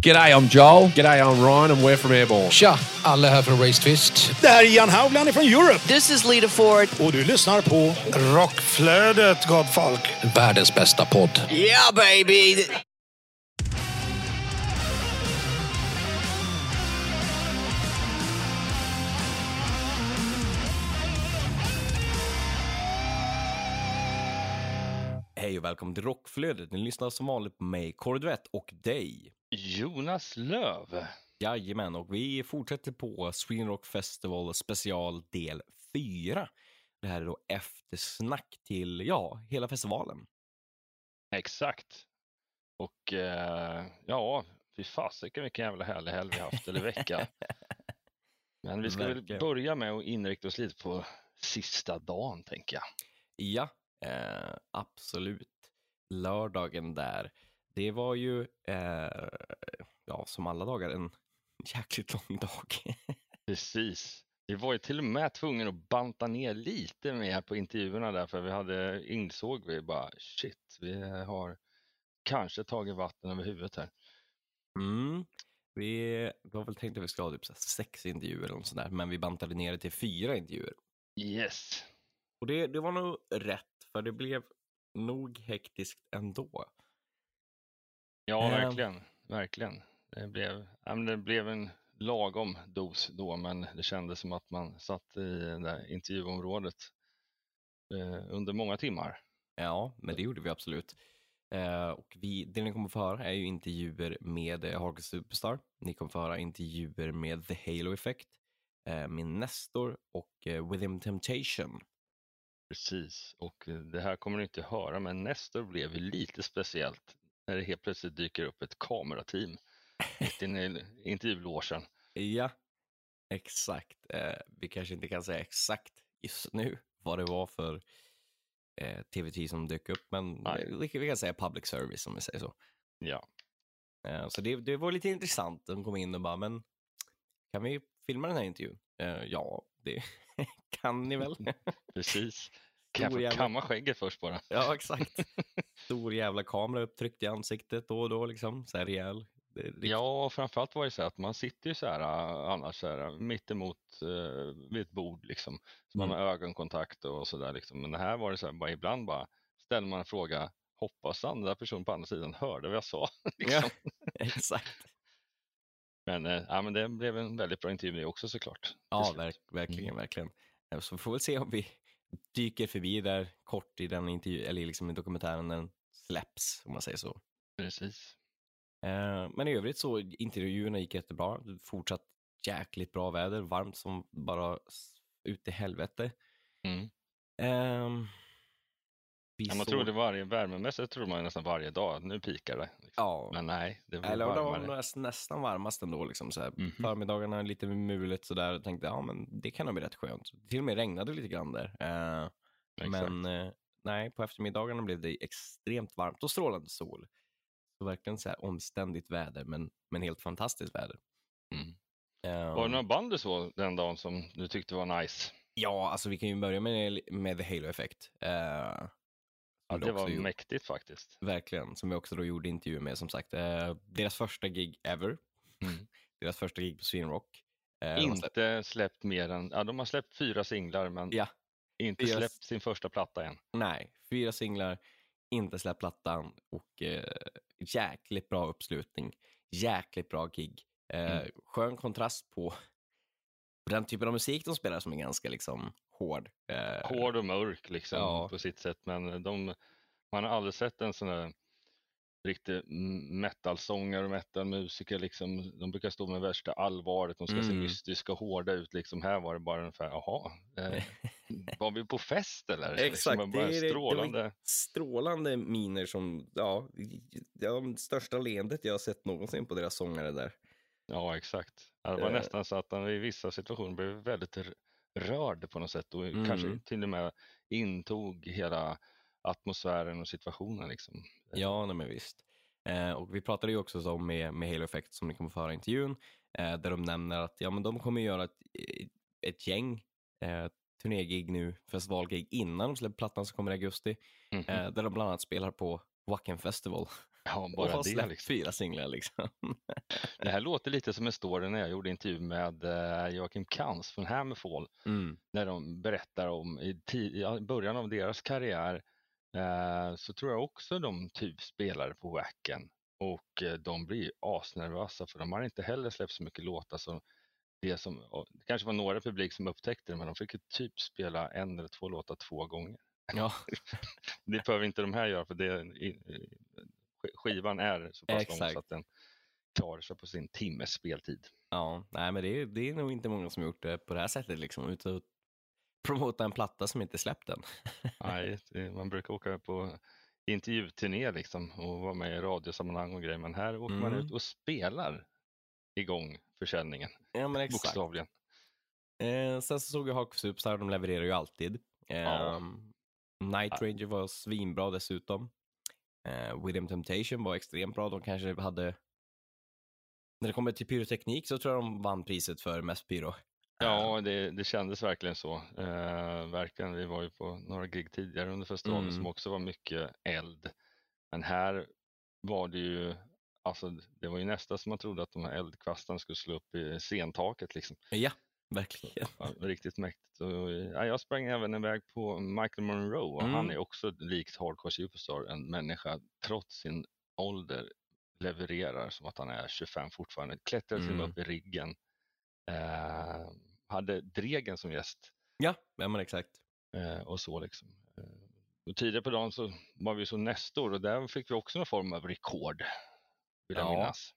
G'day, I'm Joel. G'day, I'm Ryan and we're from Airborne. Tja, alla här från Race Twist. Det här är Jan Haugland från Europe. This is Lita Ford. Och du lyssnar på Rockflödet, gott folk. Världens bästa podd. Yeah, baby! Hej och välkommen till Rockflödet. Ni lyssnar som vanligt på mig, Kordvett och dig. Jonas Löv. Jajamän, och vi fortsätter på Sweden Rock Festival special del 4. Det här är då eftersnack till, ja, hela festivalen. Exakt. Och eh, ja, fy fasiken vilken jävla härlig helg vi haft, eller vecka. Men vi ska väl börja med att inrikta oss lite på sista dagen, tänker jag. Ja, eh, absolut. Lördagen där, det var ju, eh, ja, som alla dagar, en jäkligt lång dag. Precis. Vi var ju till och med tvungna att banta ner lite mer på intervjuerna där, för vi hade, insåg vi bara shit, vi har kanske tagit vatten över huvudet här. Mm. Vi, har väl tänkt att vi ska ha typ sex intervjuer eller något sånt där, men vi bantade ner det till fyra intervjuer. Yes. Och det, det var nog rätt, för det blev nog hektiskt ändå. Ja, Ehm. verkligen. Verkligen. Det blev, det blev en lagom dos då, men det kändes som att man satt i det intervjuområdet eh, under många timmar. Ja, men det gjorde vi absolut. Eh, och vi, det ni kommer få höra är ju intervjuer med eh, Harker Superstar. Ni kommer få höra intervjuer med The Halo Effect, med Nestor och Within Temptation. Precis, och det här kommer ni inte höra, men Nestor blev lite speciellt när det helt plötsligt dyker upp ett kamerateam mitt inne i intervjulogen. Ja, exakt. Eh, vi kanske inte kan säga exakt just nu vad det var för eh, TV10 som dök upp, men vi, vi kan säga public service om vi säger så. Ja, Eh, så det, det var lite intressant. De kom in och bara, men kan vi filma den här intervjun? Eh, ja, det kan ni väl? precis. Stor jävla- kamma skägget först bara? ja, exakt. Stor jävla kamera upptryckt i ansiktet då och då, liksom. Så här rejäl. Riktigt- Ja, framförallt var det så att man sitter ju så här äh, annars så här, mittemot uh, vid ett bord liksom. Så man Mm. har ögonkontakt och så där liksom. Men det här var det så här, bara ibland bara ställer man en fråga, hoppas andra personen på andra sidan hörde vad jag sa. liksom. exakt. Men, eh, ja, men det blev en väldigt bra intervju det också såklart. Ja, verk, verkligen, verkligen. Eh, Så vi får väl se om vi dyker förbi där kort i den intervju, eller liksom i dokumentären när den släpps, om man säger så. Precis. Eh, Men i övrigt så, intervjuerna gick jättebra. Fortsatt jäkligt bra väder, varmt som bara ut i helvete. Mm. Vi Ja, man trodde varje, värmemässigt trodde man nästan varje dag nu pikar det. Liksom. Ja, Men nej, det blev eller det var varmare. näst- nästan varmast ändå. Liksom, så här. Mhm. Förmiddagarna lite mulet sådär. Jag tänkte, ja men det kan nog bli rätt skönt. Till och med regnade lite grann där. Eh, men eh, nej, på eftermiddagarna blev det extremt varmt och strålande sol. Så verkligen så här omständigt väder, men, men helt fantastiskt väder. Mm. Eh, Var det några band du såg den dagen som du tyckte var nice? Ja, alltså vi kan ju börja med, med The Halo Effect. Eh, Ja, det var gjorde- mäktigt faktiskt. Verkligen, som vi också då gjorde intervju med som sagt. Eh, deras första gig ever. Mm. Deras första gig på Sweden Rock. Eh, har släppt- Inte släppt mer än, ja de har släppt fyra singlar men Ja, inte fyra- släppt sin första platta än. nej, fyra singlar, inte släppt plattan och eh, jäkligt bra uppslutning. Jäkligt bra gig. Eh, Mm. Skön kontrast på den typen av musik de spelar som är ganska liksom hård. Eh, Hård och mörk liksom Ja. på sitt sätt men de, man har aldrig sett en sån där riktig metalsångare och metalmusiker liksom. De brukar stå med värsta allvaret, de ska se Mm. mystiska och hårda ut liksom. Här var det bara ungefär, jaha, eh, var vi på fest eller? Exakt, Liksom, det är det- det strålande. strålande miner som, ja, de största leendet jag har sett någonsin på deras sångare där. Ja, exakt. Det var Eh. nästan så att han i vissa situationer blev väldigt rörd på något sätt och Mm. kanske till och med intog hela atmosfären och situationen. Liksom. Ja, nej men visst. Eh, och vi pratade ju också om med, med Halo Effect som ni kommer få höra i intervjun, eh, där de nämner att ja, men de kommer göra ett, ett gäng eh, turnégig nu, festivalgig innan de släpper plattan som kommer i augusti, Mhm. eh, där de bland annat spelar på Wacken Festival. Ja, Och bara har det släppt liksom. fyra singlar liksom. Det här låter lite som en story när jag gjorde intervju med eh, Joakim Kans från Hammerfall. Mm. När de berättar om i, början av deras karriär eh, så tror jag också de typ spelade på Wacken och eh, de blir asnervösa för de har inte heller släppt så mycket låtar som det som, och det kanske var några publik som upptäckte det men de fick typ spela en eller två låtar två gånger. Ja, Det behöver inte de här göra för det, skivan är så pass lång Exakt. så att den klarar sig på sin timmes speltid. ja. nej men det är, det är nog inte många som gjort det på det här sättet liksom. Utan att promota en platta som inte släppt än. Nej, man brukar åka på intervjuturné liksom och vara med i radiosammanhang och grejer men här åker man Mm. ut och spelar igång försäljningen, ja men exakt. bokstavligen. Eh, sen så såg jag Hawk Superstar, de levererar ju alltid. Eh, Ja. Night Ranger var svinbra dessutom. Eh, With Temptation var extremt bra. De kanske hade... När det kommer till pyroteknik så tror jag de vann priset för mest pyro. Ja, det, det kändes verkligen så. Eh, verkligen. Vi var ju på några gig tidigare under festivalen Mm. som också var mycket eld. Men här var det ju, alltså det var ju nästan som man trodde att de här eldkvastarna skulle slå upp i scentaket liksom. Ja, verkligen. Ja, riktigt mäktigt. Och, ja, jag sprang även iväg på Michael Monroe och Mm. han är också likt Hardcore Superstar en människa trots sin ålder levererar som att han är 25 fortfarande. Klättrar till med Mm. upp i riggen. Eh, hade Dregen som gäst Ja, ja men exakt. eh, och så liksom. Eh, och tidigare på dagen så var vi så nästor och där fick vi också någon form av rekord. Vill jag Ja. minnas.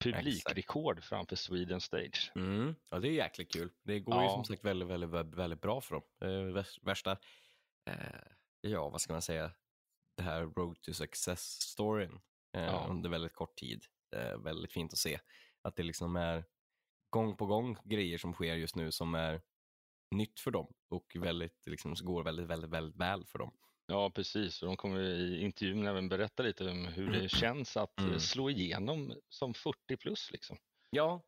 Publikrekord framför Sweden Stage. Mm. Ja, det är jäkligt kul. Det går ju Ja. som sagt väldigt, väldigt, väldigt, bra för dem. Eh, värs- värsta, eh, ja vad ska man säga, det här road to success-storyn eh, Ja. under väldigt kort tid. Väldigt fint att se att det liksom är gång på gång grejer som sker just nu som är nytt för dem och väldigt, liksom, går väldigt, väldigt, väldigt väl för dem. Ja, precis. Och de kommer i intervjun även berätta lite om hur det känns att eh, Mm. slå igenom som 40 plus. Liksom. Ja,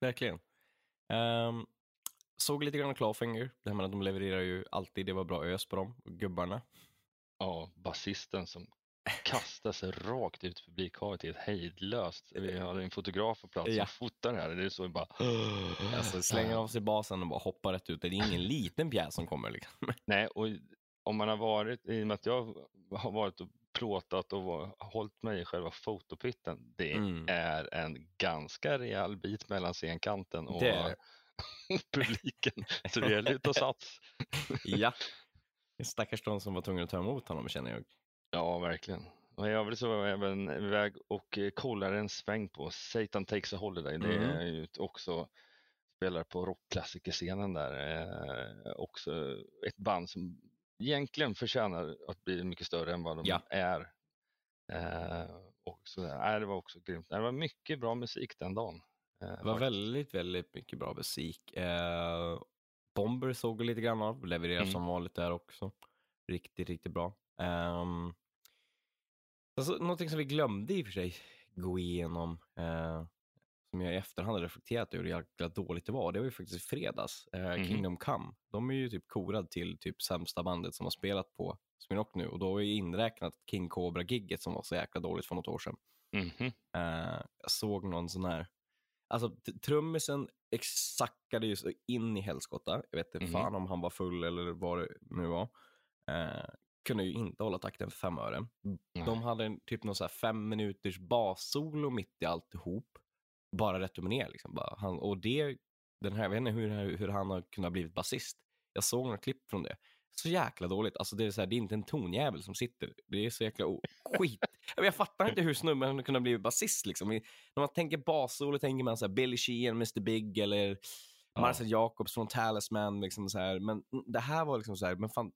verkligen. Ehm, såg lite grann av Clawfinger, det här med att de levererar ju alltid, det var bra ös på dem, gubbarna. Ja, basisten som kastar sig rakt ut i publikhavet helt hejdlöst. Vi hade en fotograf på plats Ja. som fotar det här. Det är så bara... Alltså slänger av sig basen och bara hoppar rätt ut. Det är ingen liten pjäs som kommer liksom. Nej, och om man har varit, i och med att jag har varit och plåtat och var, hållit mig i själva fotopitten, det Mm. är en ganska rejäl bit mellan scenkanten och Det publiken. Så det gäller att ta sats. Ja. Stackars de som var tvungna att ta emot honom känner jag. Ja, verkligen. Och i övrigt så var jag även iväg och eh, kollade en sväng på Satan Takes a Holiday. Det Mm. är ju också spelar på rockklassikerscenen där. Eh, också ett band som egentligen förtjänar att bli mycket större än vad de Ja. är. Eh, och så där. Det var också grymt. Det var mycket bra musik den dagen. Eh, Det var faktiskt. väldigt, väldigt mycket bra musik. Eh, Bomber såg lite grann av, levererar Mm. som vanligt där också. Riktigt, riktigt bra. Um, alltså, någonting som vi glömde i och för sig gå igenom, eh, som jag i efterhand har reflekterat över hur jäkla dåligt det var, det var ju faktiskt i fredags. Eh, Mhm. Kingdom Come, de är ju typ korad till typ sämsta bandet som har spelat på Spinock nu och då är ju inräknat King Cobra-gigget som var så jäkla dåligt för något år sedan. Mhm. Eh, jag såg någon sån här, alltså trummisen exackade ju in i helskotta. Jag vet inte Mhm. fan om han var full eller vad det nu var. Eh, kunde ju inte hålla takten för fem öre. De hade en, typ någon så här fem minuters bassolo mitt i alltihop. Bara rätt upp och ner liksom. Bara. Han, och det, den här, jag vet inte hur, hur han har kunnat blivit basist. Jag såg några klipp från det. Så jäkla dåligt. Alltså det, är så här, det är inte en tonjävel som sitter. Det är så jäkla o- skit. Jag, fattar inte hur snubben hade kunnat bli basist. Liksom. När man tänker bassolo tänker man så här Billy Sheehan, Mr Big eller Ja. Marcel Jacobs från Talisman. Liksom så här. Men det här var liksom så här, men fan,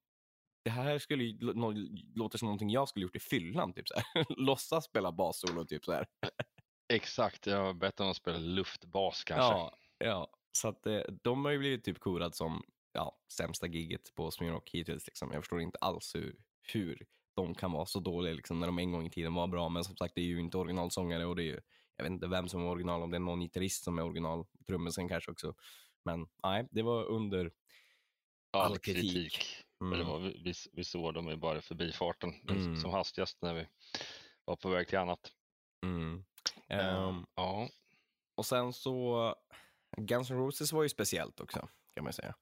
det här skulle ju lå- nå- låta som någonting jag skulle gjort i fyllan. Typ så här. Låtsas spela bassolo typ så här. Exakt, jag har bett honom spela luftbas kanske. Ja, ja. Så att eh, de har ju blivit typ korad som ja, sämsta gigget på Smirnock hittills. Liksom. Jag förstår inte alls hur, hur de kan vara så dåliga liksom, när de en gång i tiden var bra. Men som sagt, det är ju inte originalsångare och det är ju, jag vet inte vem som är original, om det är någon gitarrist som är original, trummisen kanske också. Men nej, det var under all all kritik. kritik. Mm. Eller vad, vi, vi, såg dem ju bara förbifarten Mm. som hastigast när vi var på väg till annat. Mm. Ehm, ja, och sen så, Guns N' Roses var ju speciellt också, kan man säga.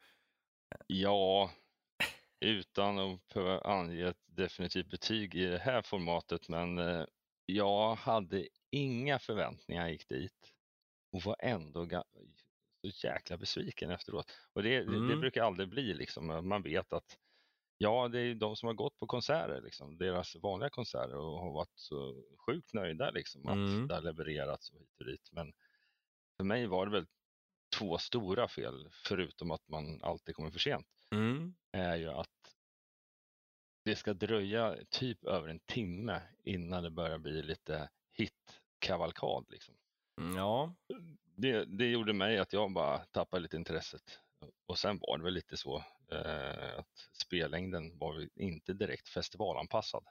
ja, utan att behöva ange ett definitivt betyg i det här formatet, men eh, jag hade inga förväntningar jag gick dit och var ändå så jäkla besviken efteråt. Och det, det, det Mm. brukar aldrig bli liksom, man vet att ja, det är de som har gått på konserter, liksom, deras vanliga konserter och har varit så sjukt nöjda liksom, att Mm. det har levererats och hit och dit. Men för mig var det väl två stora fel, förutom att man alltid kommer för sent Mm. är ju att det ska dröja typ över en timme innan det börjar bli lite hit-kavalkad. Liksom. Mm, Ja, Det, det gjorde mig att jag bara tappade lite intresset. Och sen var det väl lite så eh, att spellängden var inte direkt festivalanpassad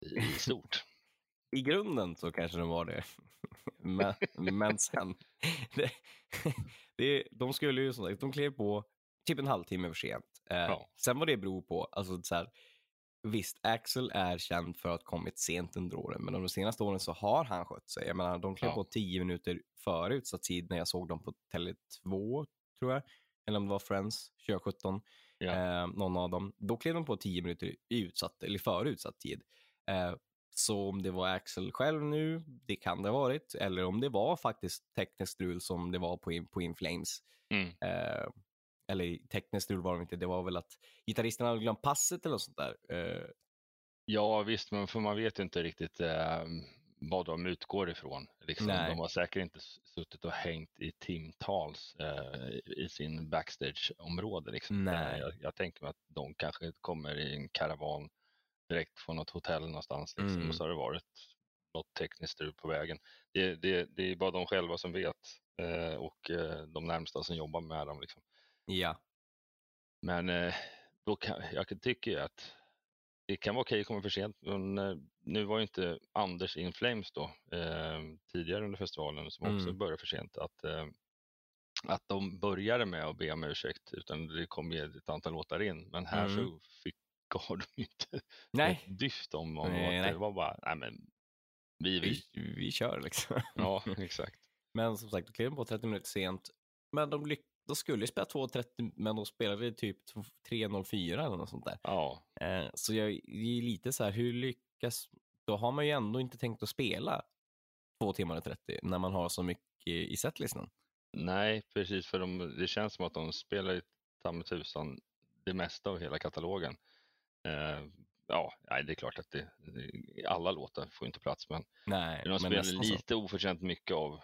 i, i stort. i grunden så kanske de var det. men, men sen, det, det, de skulle ju som sagt, de klev på typ en halvtimme för sent. Eh, Ja. Sen vad det beror på, alltså så här, visst Axel är känd för att ha kommit sent under åren, men de senaste åren så har han skött sig. Jag menar, de klev Ja. på tio minuter före utsatt tid när jag såg dem på Tele2, tror jag. Eller om det var Friends 2017, Ja. eh, någon av dem. Då klev de på tio minuter i utsatt, eller före utsatt tid. Eh, så om det var Axel själv nu, det kan det ha varit. Eller om det var faktiskt tekniskt strul som det var på, In- på Inflames. Mm. Eh, eller tekniskt strul var det inte, det var väl att gitarristen hade glömt passet eller något sånt där. Eh, Ja visst, men för man vet ju inte riktigt eh, vad de utgår ifrån. Liksom, de har säkert inte suttit och hängt i timtals eh, i sin backstageområde. Liksom. Jag, jag tänker mig att de kanske kommer i en karavan direkt från något hotell någonstans liksom, Mm. och så har det varit något tekniskt strul på vägen. Det, det, det är bara de själva som vet eh, och eh, de närmsta som jobbar med dem. Liksom. ja. Men eh, då kan, jag tycker ju att det kan vara okej att komma för sent, men eh, nu var ju inte Anders in Flames då, eh, tidigare under festivalen, som också Mm. började för sent, att, eh, att de började med att be om ursäkt, utan det kom ju ett antal låtar in. Men här Mm. så fick, gav de inte Nej, ett dyft om, om Nej, att nej. det var bara, nej men vi, vi. vi, vi kör liksom. Ja, exakt. Men som sagt, de klev på 30 minuter sent. Men de, lyck- de skulle ju spela 2.30, men de spelade typ 3.04 eller något sånt där. Ja, Eh, så jag är lite så här, hur lyckas... Då har man ju ändå inte tänkt att spela 2 timmar och 30 när man har så mycket i setlistan. Nej, precis, för de, det känns som att de spelar ju ta mig tusan det mesta av hela katalogen. Eh, ja, nej, det är klart att det, alla låtar får inte plats, men Nej, de spelar nästan så. lite oförtjänt mycket av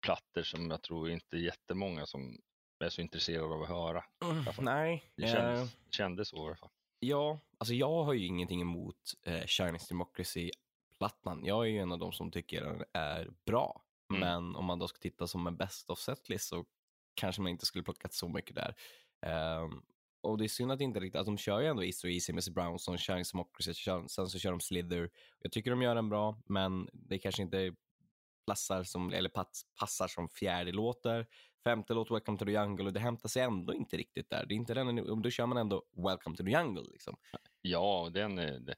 plattor som jag tror inte jättemånga som är så intresserade av att höra. Mm, nej. Det kändes, kändes så i alla fall. Ja, alltså jag har ju ingenting emot eh, Chinese Democracy-plattan. Jag är ju en av de som tycker den är bra. Mm. Men om man då ska titta som en best of setlist så kanske man inte skulle plockat så mycket där. Ehm, och det är synd att inte riktigt, att de kör ju ändå East och Easy, Mr Brownson, Chinese Democracy, sen så kör de Slither. Jag tycker de gör den bra, men det kanske inte passar som, eller pass, passar som fjärde låtar. Femte låt, Welcome to the Jungle, och det hämtar sig ändå inte riktigt där. Det är inte den, då kör man ändå Welcome to the Jungle. Liksom. Ja, den, det-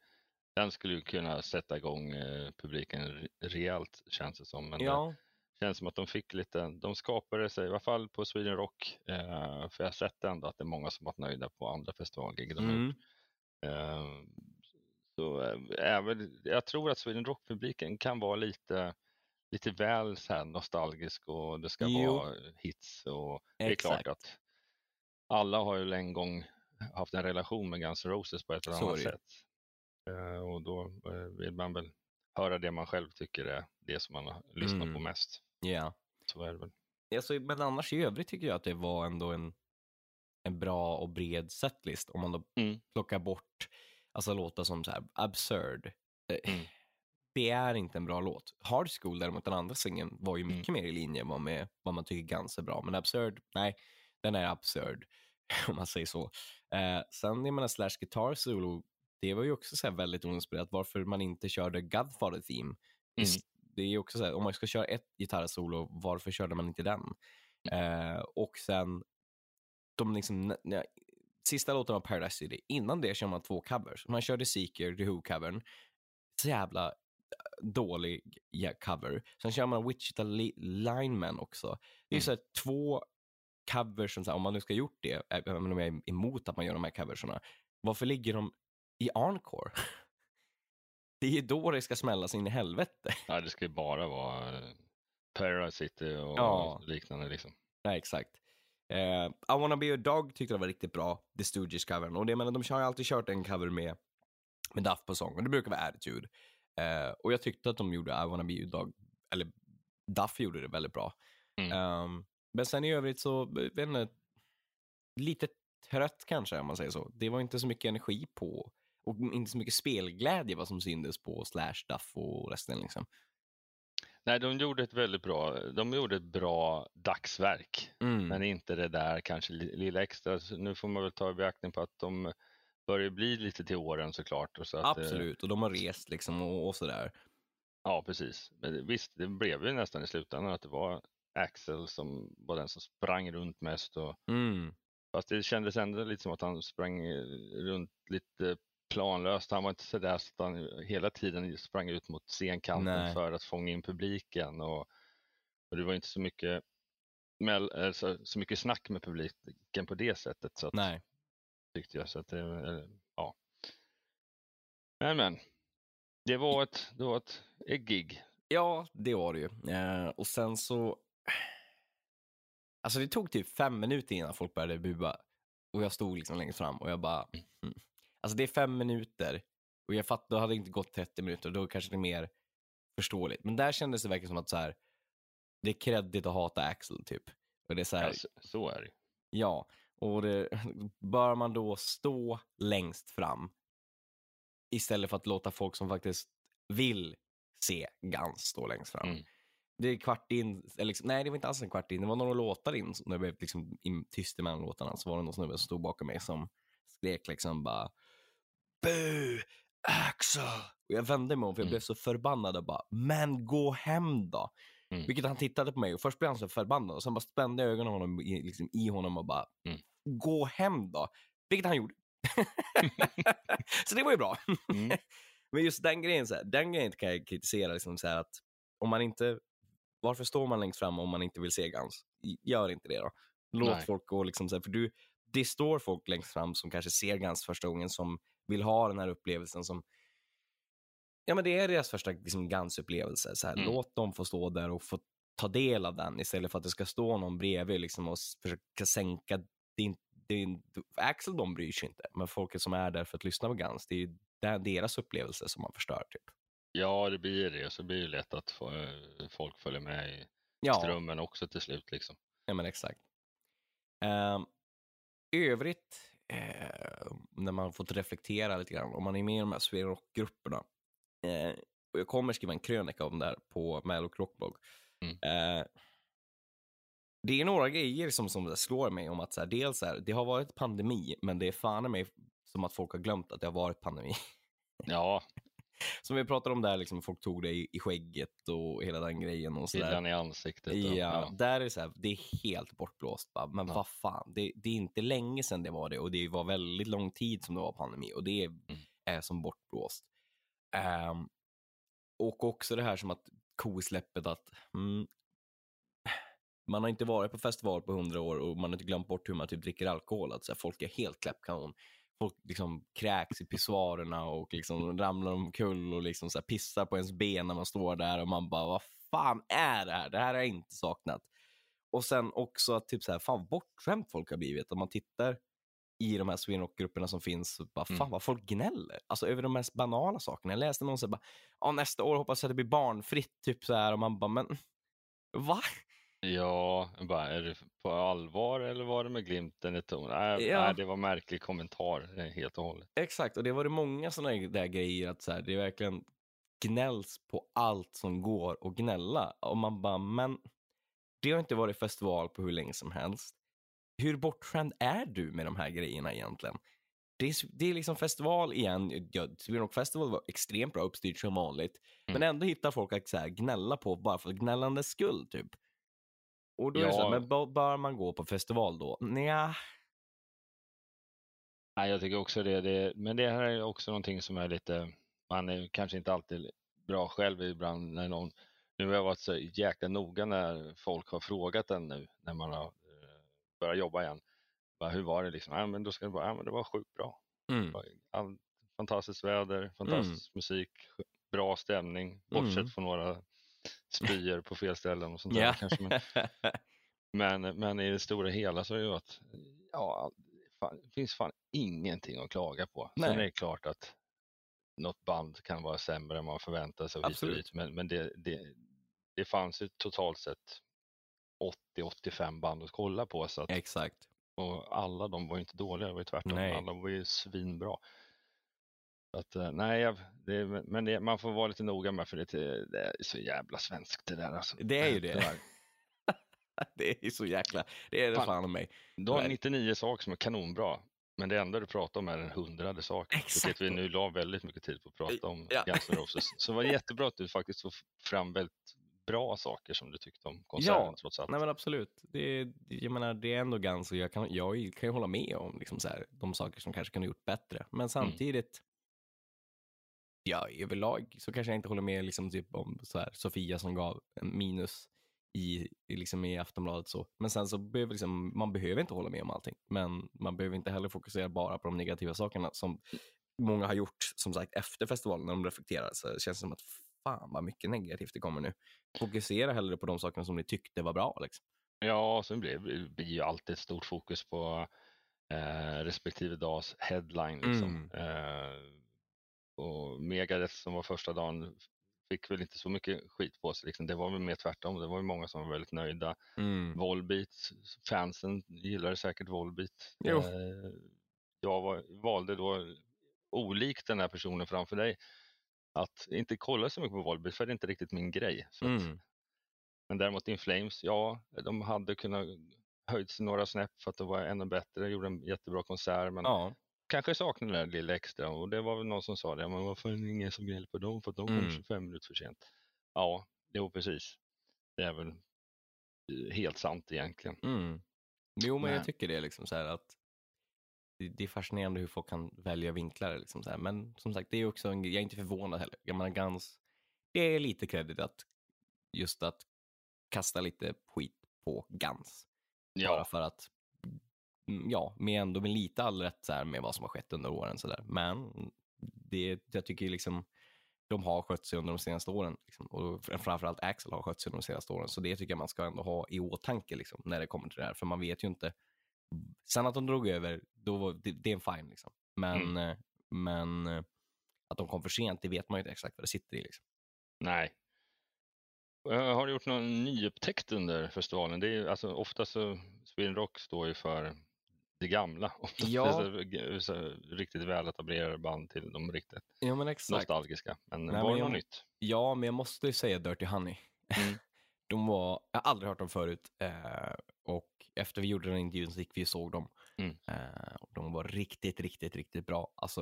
den skulle ju kunna sätta igång eh, publiken re- rejält känns det som. Men det Ja, känns som att de fick lite, de skapade sig, i alla fall på Sweden Rock, eh, för jag har sett ändå att det är många som varit nöjda på andra har mm, gjort. Eh, Så eh, även, jag tror att Sweden Rock-publiken kan vara lite, lite väl så här nostalgisk och det ska Jo. vara hits. Och det är Exakt. klart att alla har ju en gång haft en relation med Guns N' Roses på ett eller annat ju. sätt. Eh, Och då eh, vill man väl höra det man själv tycker är det som man har lyssnat på Mm. mest. ja. Så är det väl. Alltså, men annars i övrigt tycker jag att det var ändå en, en bra och bred setlist. Om man då Mm. plockar bort alltså, låtar som så här, Absurd. Eh, Mm. Det är inte en bra låt. Hard School däremot, den andra singeln, var ju Mm. mycket mer i linje med, med vad man tycker ganska bra. Men Absurd, nej, den är absurd. Om man säger så. Eh, sen, jag menar, Slash Guitar Solo, det var ju också så väldigt oinspirerat. Varför man inte körde Godfather Theme. Mm. Det är ju också så här, om man ska köra ett gitarrsolo, varför körde man inte den? Mm. Eh, och sen, de liksom, sista låten av Paradise City, innan det kör man två covers. Man körde Seeker, The Who-covern. Så jävla dålig cover. Sen kör man Wichita Li- Lineman också. Det är Mm. så här två covers, som, så här, om man nu ska ha gjort det, även om jag är emot att man gör de här coverserna, varför ligger de i Encore? Det är ju då det ska smälla in i helvete. Ja, det ska ju bara vara eh, Paradise City och Ja. liknande liksom. Nej, exakt. Eh, I wanna be a dog tyckte jag var riktigt bra, The Stooges-covern. Och det, men de har ju alltid kört en cover med, med Duff på sång, och det brukar vara Attitude. Eh, och jag tyckte att de gjorde I wanna be dog, eller Duff gjorde det väldigt bra. Mm. Ehm, men sen i övrigt så, eh, vet inte, lite trött kanske om man säger så. Det var inte så mycket energi på, och inte så mycket spelglädje vad som syntes på Slash, Duff och resten liksom. Nej, de gjorde ett väldigt bra, de gjorde ett bra dagsverk, Mm. men inte det där kanske li- lilla extra. Så nu får man väl ta i beaktning på att de börjar bli lite till åren såklart. Och så att, eh, Absolut, och de har rest liksom och, och sådär. Ja, precis. Men visst, det blev ju nästan i slutändan att det var Axel som var den som sprang runt mest. Och, Mm. fast det kändes ändå lite som att han sprang eh, runt lite planlöst. Han var inte sådär så att han hela tiden sprang ut mot scenkanten Nej. för att fånga in publiken. Och, och det var inte så mycket, mell, eh, så, så mycket snack med publiken på det sättet. Så att, Nej. Tyckte jag. Så att det, eh, ja. Men men, det var ett, det var ett, ett gig. Ja, det var det ju. Eh, och sen så... Alltså det tog typ fem minuter innan folk började bua. Och jag stod liksom längst fram och jag bara... Mm. Alltså det är fem minuter. Och jag fattar, då hade det inte gått 30 minuter. Då kanske det är mer förståeligt. Men där kändes det verkligen som att så här, det är kreddigt att hata Axel typ. Och det är så här, Ja, så, så är det. Ja, och det, bör man då stå längst fram istället för att låta folk som faktiskt vill se Guns stå längst fram. Mm. Det är kvart in, eller liksom, nej det var inte alls en kvart in, det var några låtar in, när det blev liksom in, tyst emellan låtarna, så var det någon snubbe som stod bakom mig som skrek liksom bara Bu! Axel! Och jag vände mig om för jag Mm. blev så förbannad och bara, men gå hem då! Mm. Vilket han tittade på mig och först blev han så förbannad och sen bara spände jag ögonen honom i, liksom, i honom och bara, Mm. Gå hem då! Vilket han gjorde. så det var ju bra. Mm. Men just den grejen, så här, den grejen kan jag kritisera. Liksom, så att om man inte, varför står man längst fram om man inte vill se Guns? Gör inte det då. Låt Nej. folk gå. Liksom, så här, för du, det står folk längst fram som kanske ser Guns första gången, som vill ha den här upplevelsen. som Ja, men det är deras första liksom, Guns-upplevelse. Så här, Mm. Låt dem få stå där och få ta del av den istället för att det ska stå någon bredvid liksom, och försöka sänka. Det är inte, det är, inte- Axel de bryr sig inte, men folket som är där för att lyssna på Guns, det är där- deras upplevelse som man förstör. Typ. Ja, det blir det. Så blir det lätt att eh, folk följer med i Ja, strömmen också till slut. Liksom. ja men exakt. Um, övrigt, eh, när man fått reflektera lite grann, om man är med i de här Sweden Rock-grupperna, eh, och jag kommer skriva en krönika om det här på Malok Rockblog. Mm. Eh, det är några grejer som, som slår mig om att så här, dels så här, det har varit pandemi, men det är fan i mig som att folk har glömt att det har varit pandemi. Ja, Som vi pratade om där, liksom, folk tog det i, i skägget och hela den grejen. och så killen i ansiktet. och- Ja, där är det så här, det är helt bortblåst. Bara. Men Ja. vad fan, det, det är inte länge sedan det var det och det var väldigt lång tid som det var pandemi och det är, Mm. är som bortblåst. Ehm, och också det här som att kosläppet att mm, man har inte varit på festival på hundra år och man har inte glömt bort hur man typ dricker alkohol. Att så här, folk är helt kläppkanon. Folk liksom kräks i pissoarerna och liksom ramlar omkull och liksom så här pissar på ens ben när man står där och man bara, vad fan är det här? Det här har jag inte saknat. Och sen också att typ så här, fan bortskämt folk har blivit. Om man tittar i de här swinrock-grupperna som finns, så bara, fan Mm. vad folk gnäller. Alltså över de mest banala sakerna. Jag läste någon som bara, nästa år hoppas jag att det blir barnfritt, typ så här. Och man bara, men va? Ja, bara, är det på allvar eller var det med glimten i tonen? Nej, Ja. nej, det var märklig kommentar eh, helt och hållet. Exakt, och det var det många sådana där grejer att så här, det är verkligen gnälls på allt som går att gnälla. Och man bara, men det har inte varit festival på hur länge som helst. Hur bortskämd är du med de här grejerna egentligen? Det är, det är liksom festival igen. Ja, Sweden Festival var extremt bra uppstyrt som vanligt. Men ändå hittar folk att så här, gnälla på bara för gnällandets skull typ. Och då är det så här, men bör- man gå på festival då? Nja, Nej, jag tycker också det, det. Men det här är också någonting som är lite, man är kanske inte alltid bra själv ibland när någon, nu har jag varit så jäkla noga när folk har frågat en nu när man har eh, börjat jobba igen. Bara, hur var det liksom? Ja, men då ska det vara, ja, men det var sjukt bra. Mm. All, fantastiskt väder, fantastisk musik, bra stämning, bortsett Mm. från några spyor på fel ställen och sånt där. Ja. Kanske, men, men, men i det stora hela så är det att ja, fan, det finns fan ingenting att klaga på. Sen Nej. är det klart att något band kan vara sämre än man förväntar sig hit Absolut. dit, men, men det, det, det fanns ju totalt sett 80-85 band att kolla på så att, Exakt. och alla de var ju inte dåliga, det var ju tvärtom, Nej. alla var ju svinbra. Att, eh, nej, jag- det, men det, man får vara lite noga med för det, det är så jävla svenskt det där. Alltså. Det är ju det. Tyvärr. det är så jäkla, det är det Fan. fan om mig. Du har Nej. 99 saker som är kanonbra, men det enda du pratar om är den hundrade saken. Exakt. Vilket vi nu la väldigt mycket tid på att prata om Ja. Guns N' Roses. Så det var jättebra att du faktiskt får fram väldigt bra saker som du tyckte om konserten Ja. trots allt. Nej men absolut. Det, jag menar, det är ändå ganska, jag kan, jag kan ju hålla med om liksom så här, de saker som kanske kunde gjort bättre. Men samtidigt, ja överlag så kanske jag inte håller med liksom typ om så här, Sofia som gav en minus i, liksom i Aftonbladet så. Men sen så behöver liksom, man behöver inte hålla med om allting. Men man behöver inte heller fokusera bara på de negativa sakerna som många har gjort som sagt efter festivalen när de reflekterar. Så det känns som att fan vad mycket negativt det kommer nu. Fokusera hellre på de sakerna som ni tyckte var bra. Liksom. Ja, sen blir det ju alltid ett stort fokus på eh, respektive dags headline. Liksom. Eh, och Megadeth som var första dagen fick väl inte så mycket skit på sig. Liksom. Det var väl mer tvärtom. Det var ju många som var väldigt nöjda. Volbeat, fansen gillade säkert Volbeat. Eh, jag var, valde då, olikt den här personen framför dig, att inte kolla så mycket på Volbeat för det är inte riktigt min grej. Så att, Mm. men däremot In Flames, ja, de hade kunnat höjts några snäpp för att det var ännu bättre, gjorde en jättebra konsert men Ja, kanske saknade det där lilla extra och det var väl någon som sa det, men varför är det ingen som gnäller på dem för att de kom Mm. 25 minuter för sent? Ja, jo precis. Det är väl eh, helt sant egentligen. Mm. Jo, men Nej. jag tycker det. Liksom så här att det, är fascinerande hur folk kan välja vinklar. Liksom så här. Men som sagt, det är också en, jag är inte förvånad heller. Jag menar, Guns, det är lite credit att just att kasta lite skit på Guns. Bara Ja, för att, ja, med ändå med lite all rätt så här, med vad som har skett under åren. Så där. Men det, jag tycker liksom de har skött sig under de senaste åren. Liksom. Och fr- framförallt Axel har skött sig under de senaste åren. Så det tycker jag man ska ändå ha i åtanke liksom, när det kommer till det här. För man vet ju inte. Sen att de drog över, då, var- det, det är en fine. Liksom. Men, eh, men eh, att de kom för sent, det vet man ju inte exakt vad det sitter i. Liksom. nej. Har du gjort någon nyupptäckt under festivalen? Det är, alltså, ofta så, Sweden Rock står ju för det gamla. Ja. så, så, riktigt väletablerade band till de riktigt Ja, men exakt. nostalgiska. Men Nej, var det något nytt? Ja, men jag måste ju säga Dirty Honey. Mm. De var, jag har aldrig hört dem förut. Eh, och efter vi gjorde den intervjun så gick vi och såg dem. Mm. Eh, och de var riktigt, riktigt, riktigt bra. Alltså,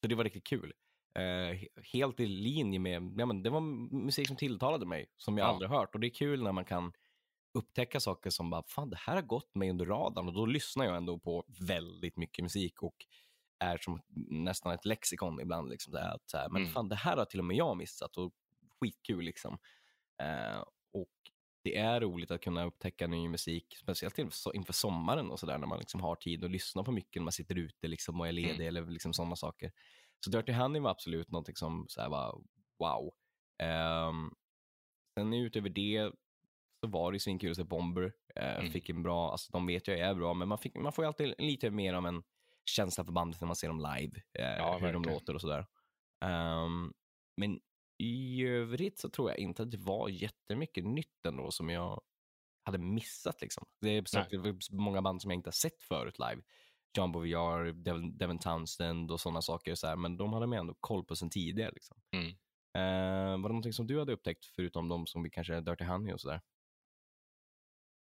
så det var riktigt kul. Eh, he- helt i linje med, ja, men det var musik som tilltalade mig, som jag Ja. aldrig hört. Och det är kul när man kan upptäcka saker som bara, fan det här har gått mig under radarn. Och då lyssnar jag ändå på väldigt mycket musik och är som nästan ett lexikon ibland. Liksom, så här, att, så här, men Mm. fan det här har till och med jag missat och skitkul liksom. Eh, och det är roligt att kunna upptäcka ny musik, speciellt inför, inför sommaren och sådär när man liksom har tid att lyssna på mycket när man sitter ute liksom och är ledig Mm. eller liksom sådana saker. Så Dirty Honey var absolut någonting som så här var wow. Um, sen utöver det så var det ju svinkul att se Bomber. Eh, Mm. Fick en bra, alltså de vet jag är bra, men man, fick, man får ju alltid lite mer av en känsla för bandet när man ser dem live. Eh, Ja, hur de verkligen. låter och sådär. Ehm, men i övrigt så tror jag inte att det var jättemycket nytt ändå som jag hade missat. Liksom. Det är säkert många band som jag inte har sett förut live. John VR, Devin, Devin Townsend och sådana saker. Så här, men de hade man ändå koll på sen tidigare. Liksom. Mm. Eh, var det någonting som du hade upptäckt förutom de som vi kanske Dirty Honey och sådär?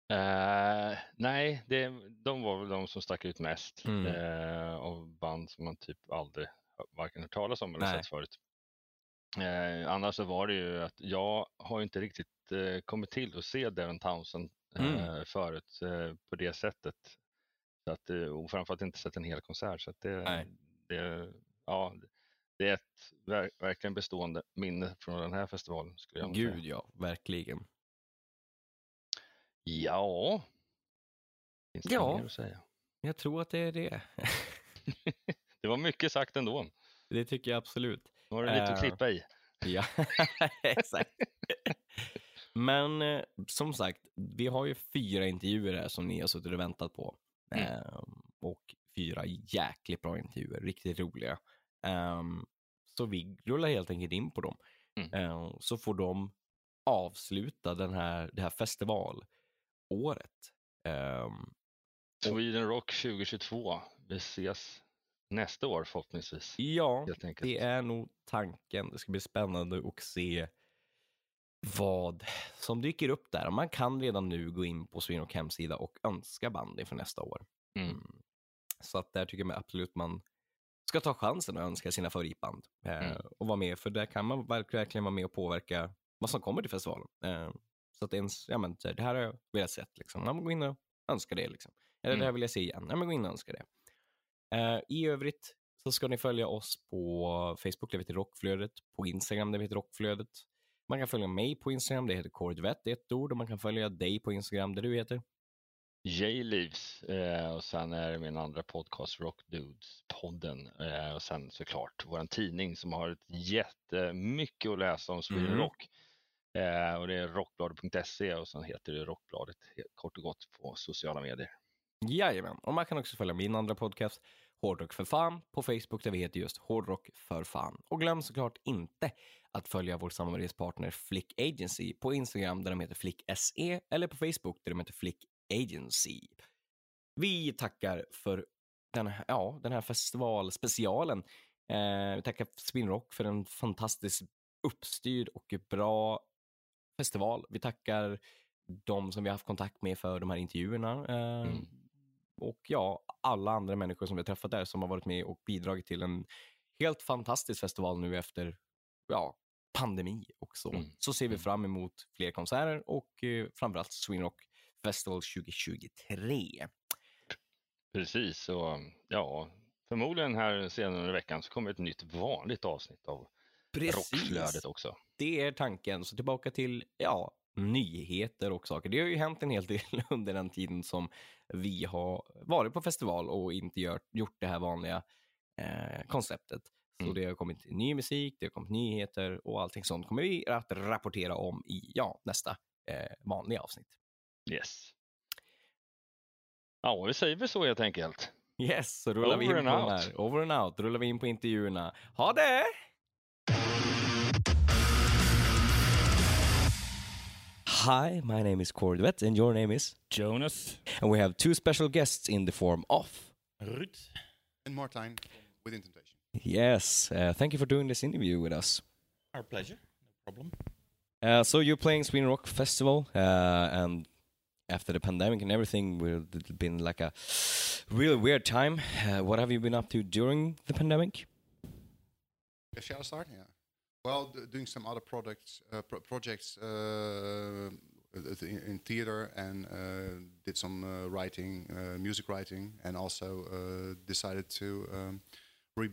Eh, nej, det, de var väl de som stack ut mest Mm. eh, av band som man typ aldrig varken hört talas om eller Nej. sett förut. Eh, annars så var det ju att jag har inte riktigt kommit till att se Devon Townsend Mm. förut på det sättet. Så att, och framförallt inte sett en hel konsert. Så det, det, ja, det är ett ver verkligen bestående minne från den här festivalen. Skulle jag Gud säga. ja, verkligen. Ja. Finns det Ja. mer att säga? Jag tror att det är det. Det var mycket sagt ändå. det tycker jag absolut. Nu har du lite att Eh, klippa i. Ja, exakt. Men eh, som sagt, vi har ju fyra intervjuer här som ni har suttit och väntat på. Mm. Ehm, och fyra jäkligt bra intervjuer, riktigt roliga. Ehm, så vi rullar helt enkelt in på dem. Mm. Ehm, så får de avsluta den här, det här festivalåret. Ehm, Sweden Rock 2022. Vi ses nästa år förhoppningsvis. ja. Det är nog tanken. Det ska bli spännande att se vad som dyker upp där. Man kan redan nu gå in på Swinrock hemsida och önska band inför nästa år. Mm. Så att där tycker jag absolut man ska ta chansen och önska sina favoritband eh, Mm. och vara med. För där kan man verk- verkligen vara med och påverka vad som kommer till festivalen. Så att det, ens, ja, men, det här har jag velat sett. Liksom. Ja, men gå in och önska det. Liksom. Eller det Mm. här vill jag se igen. Ja, men gå in och önska det. Eh, I övrigt så ska ni följa oss på Facebook, där vi heter Rockflödet, på Instagram, där vi heter Rockflödet. Man kan följa mig på Instagram, det heter Corvette, ett ord, och man kan följa dig på Instagram, där du heter. J-Leaves eh, och sen är det min andra podcast Rock Dudes-podden eh, och sen såklart vår tidning som har ett jättemycket att läsa om Sweden Mm. Rock. Eh, och det är rockbladet.se och sen heter det Rockbladet kort och gott på sociala medier. Jajamän, och man kan också följa min andra podcast, Hårdrock för fan, på Facebook där vi heter just Hårdrock för fan. Och glöm såklart inte att följa vår samarbetspartner Flick Agency på Instagram där de heter Flick SE eller på Facebook där de heter Flick Agency. Vi tackar för den här, ja, den här festivalspecialen. Eh, vi tackar Spinrock för en fantastiskt uppstyrd och bra festival. Vi tackar de som vi har haft kontakt med för de här intervjuerna. Eh, Mm. Och ja, alla andra människor som vi har träffat där som har varit med och bidragit till en helt fantastisk festival nu efter ja, pandemi och så. Mm. Så ser vi Mm. fram emot fler konserter och eh, framförallt Sweden Rock Festival 2023. Precis, och ja, förmodligen här senare under veckan så kommer ett nytt vanligt avsnitt av Rockflödet också. Det är tanken. Så tillbaka till ja, nyheter och saker. Det har ju hänt en hel del under den tiden som vi har varit på festival och inte gör, gjort det här vanliga eh, konceptet. Så Mm. det har kommit ny musik, det har kommit nyheter och allting sånt kommer vi att rapportera om i ja, nästa eh, vanliga avsnitt. Yes. Ja, vi säger väl så helt enkelt. Yes, så rullar vi in Over på den här. Over and out. Rullar vi in på intervjuerna. Ha det! Hi, my name is Corvette and your name is? Jonas. And we have two special guests in the form of. Ruud. and Martijn within Temptation. Yes, uh, thank you for doing this interview with us. Our pleasure. No problem. Uh, so you're playing Sweden Rock Festival, uh, and after the pandemic and everything, it's been like a really weird time. Uh, what have you been up to during the pandemic? Yeah, shall I start? Yeah. Well, d- doing some other products, uh, pro- projects uh, in, theater, and uh, did some uh, writing, uh, music writing, and also uh, decided to um, re-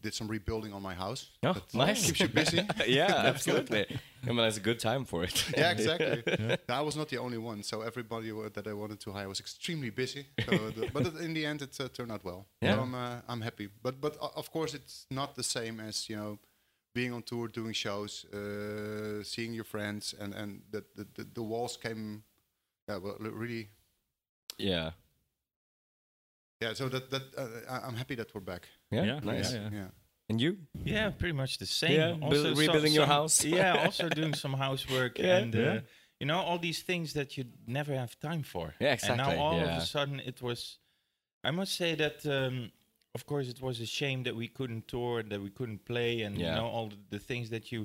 did some rebuilding on my house. Oh, That nice. Keeps you busy. yeah, That's good. absolutely. I mean, it's a good time for it. yeah, exactly. I was not the only one, so everybody that I wanted to hire was extremely busy. So the, but in the end, it uh, turned out well. Yeah. So I'm uh, I'm happy. But but o- of course, it's not the same as you know being on tour, doing shows, uh, seeing your friends, and and the the, the, the walls came. Yeah, well, really. yeah. Yeah, so that that uh, I- I'm happy that we're back. Yeah, Yeah, nice. yeah, Yeah. And you? Yeah, pretty much the same. Yeah, Also build- so- rebuilding your house. yeah, also doing some housework Yeah, and uh, yeah. you know all these things that you never have time for. Yeah, exactly. And now all yeah. of a sudden it was. I must say that. Um, of course, it was a shame that we couldn't tour, and that we couldn't play, and Yeah. you know all the, the things that you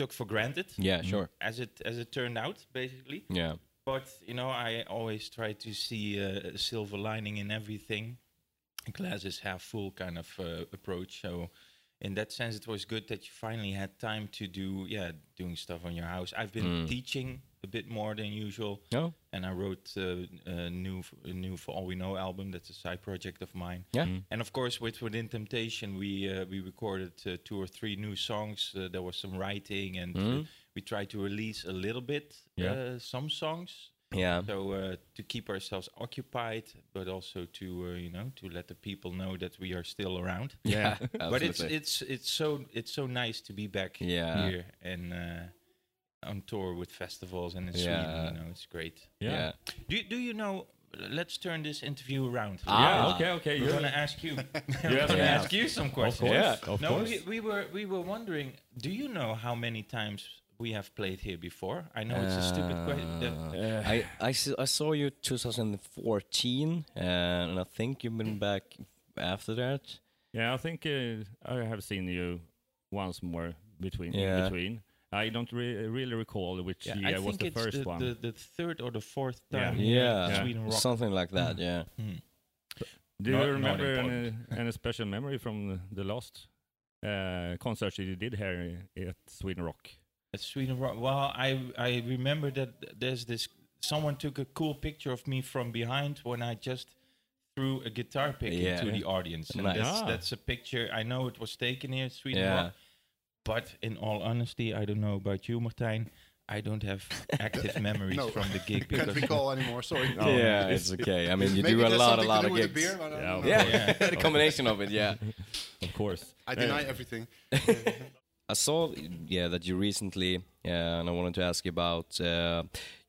took for granted. Yeah, sure. As it as it turned out, basically. Yeah. But you know, I always try to see a silver lining in everything. Glass is half full kind of uh, approach. So in that sense, it was good that you finally had time to do yeah doing stuff on your house. I've been teaching a bit more than usual. Oh. and I wrote uh, a new a new for all we know album. That's a side project of mine. Yeah. And of course, with Within Temptation, we uh, we recorded uh, two or three new songs. Uh, there was some writing, and uh, we tried to release a little bit Yeah. uh, some songs. Yeah. So uh, to keep ourselves occupied, but also to uh, you know to let the people know that we are still around. Yeah. But it's it's it's so it's so nice to be back Yeah. here and uh, on tour with festivals and in Sweden. You know, it's great. yeah. Do do you know? Let's turn this interview around. Ah. Yeah, okay, okay. We're you're- gonna ask you. Yeah. We're gonna ask you some Of questions. course, Yeah. of no, course. we, we were we were wondering. Do you know how many times we have played here before? I know it's a stupid question. Uh, I saw you 2014, uh, and I think you've been back after that. Yeah, I think uh, I have seen you once more between Yeah. in between. I don't re- really recall which Yeah, year I was the it's first the, one. the, the third or the fourth Yeah. time. Yeah, in Sweden Rock. something like that. Yeah. Hmm. Do Not- you remember any, any special memory from the, the last uh, concerts you did here at Sweden Rock? At Sweden Rock. Well, I I remember that there's this. Someone took a cool picture of me from behind when I just threw a guitar pick Yeah. into the audience. And Nice. that's, Ah. that's a picture. I know it was taken here at Sweden Yeah. Rock. But in all honesty, I don't know about you, Martijn. I don't have active memories No. from the gig Can't because recall anymore. Sorry. yeah, it's okay. I mean, you do a lot, a lot to of with gigs. beer. I Yeah. know. Yeah, Yeah. the combination of it. Yeah. Of course. I deny everything. I saw, yeah, that you recently, uh, and I wanted to ask you about. Uh,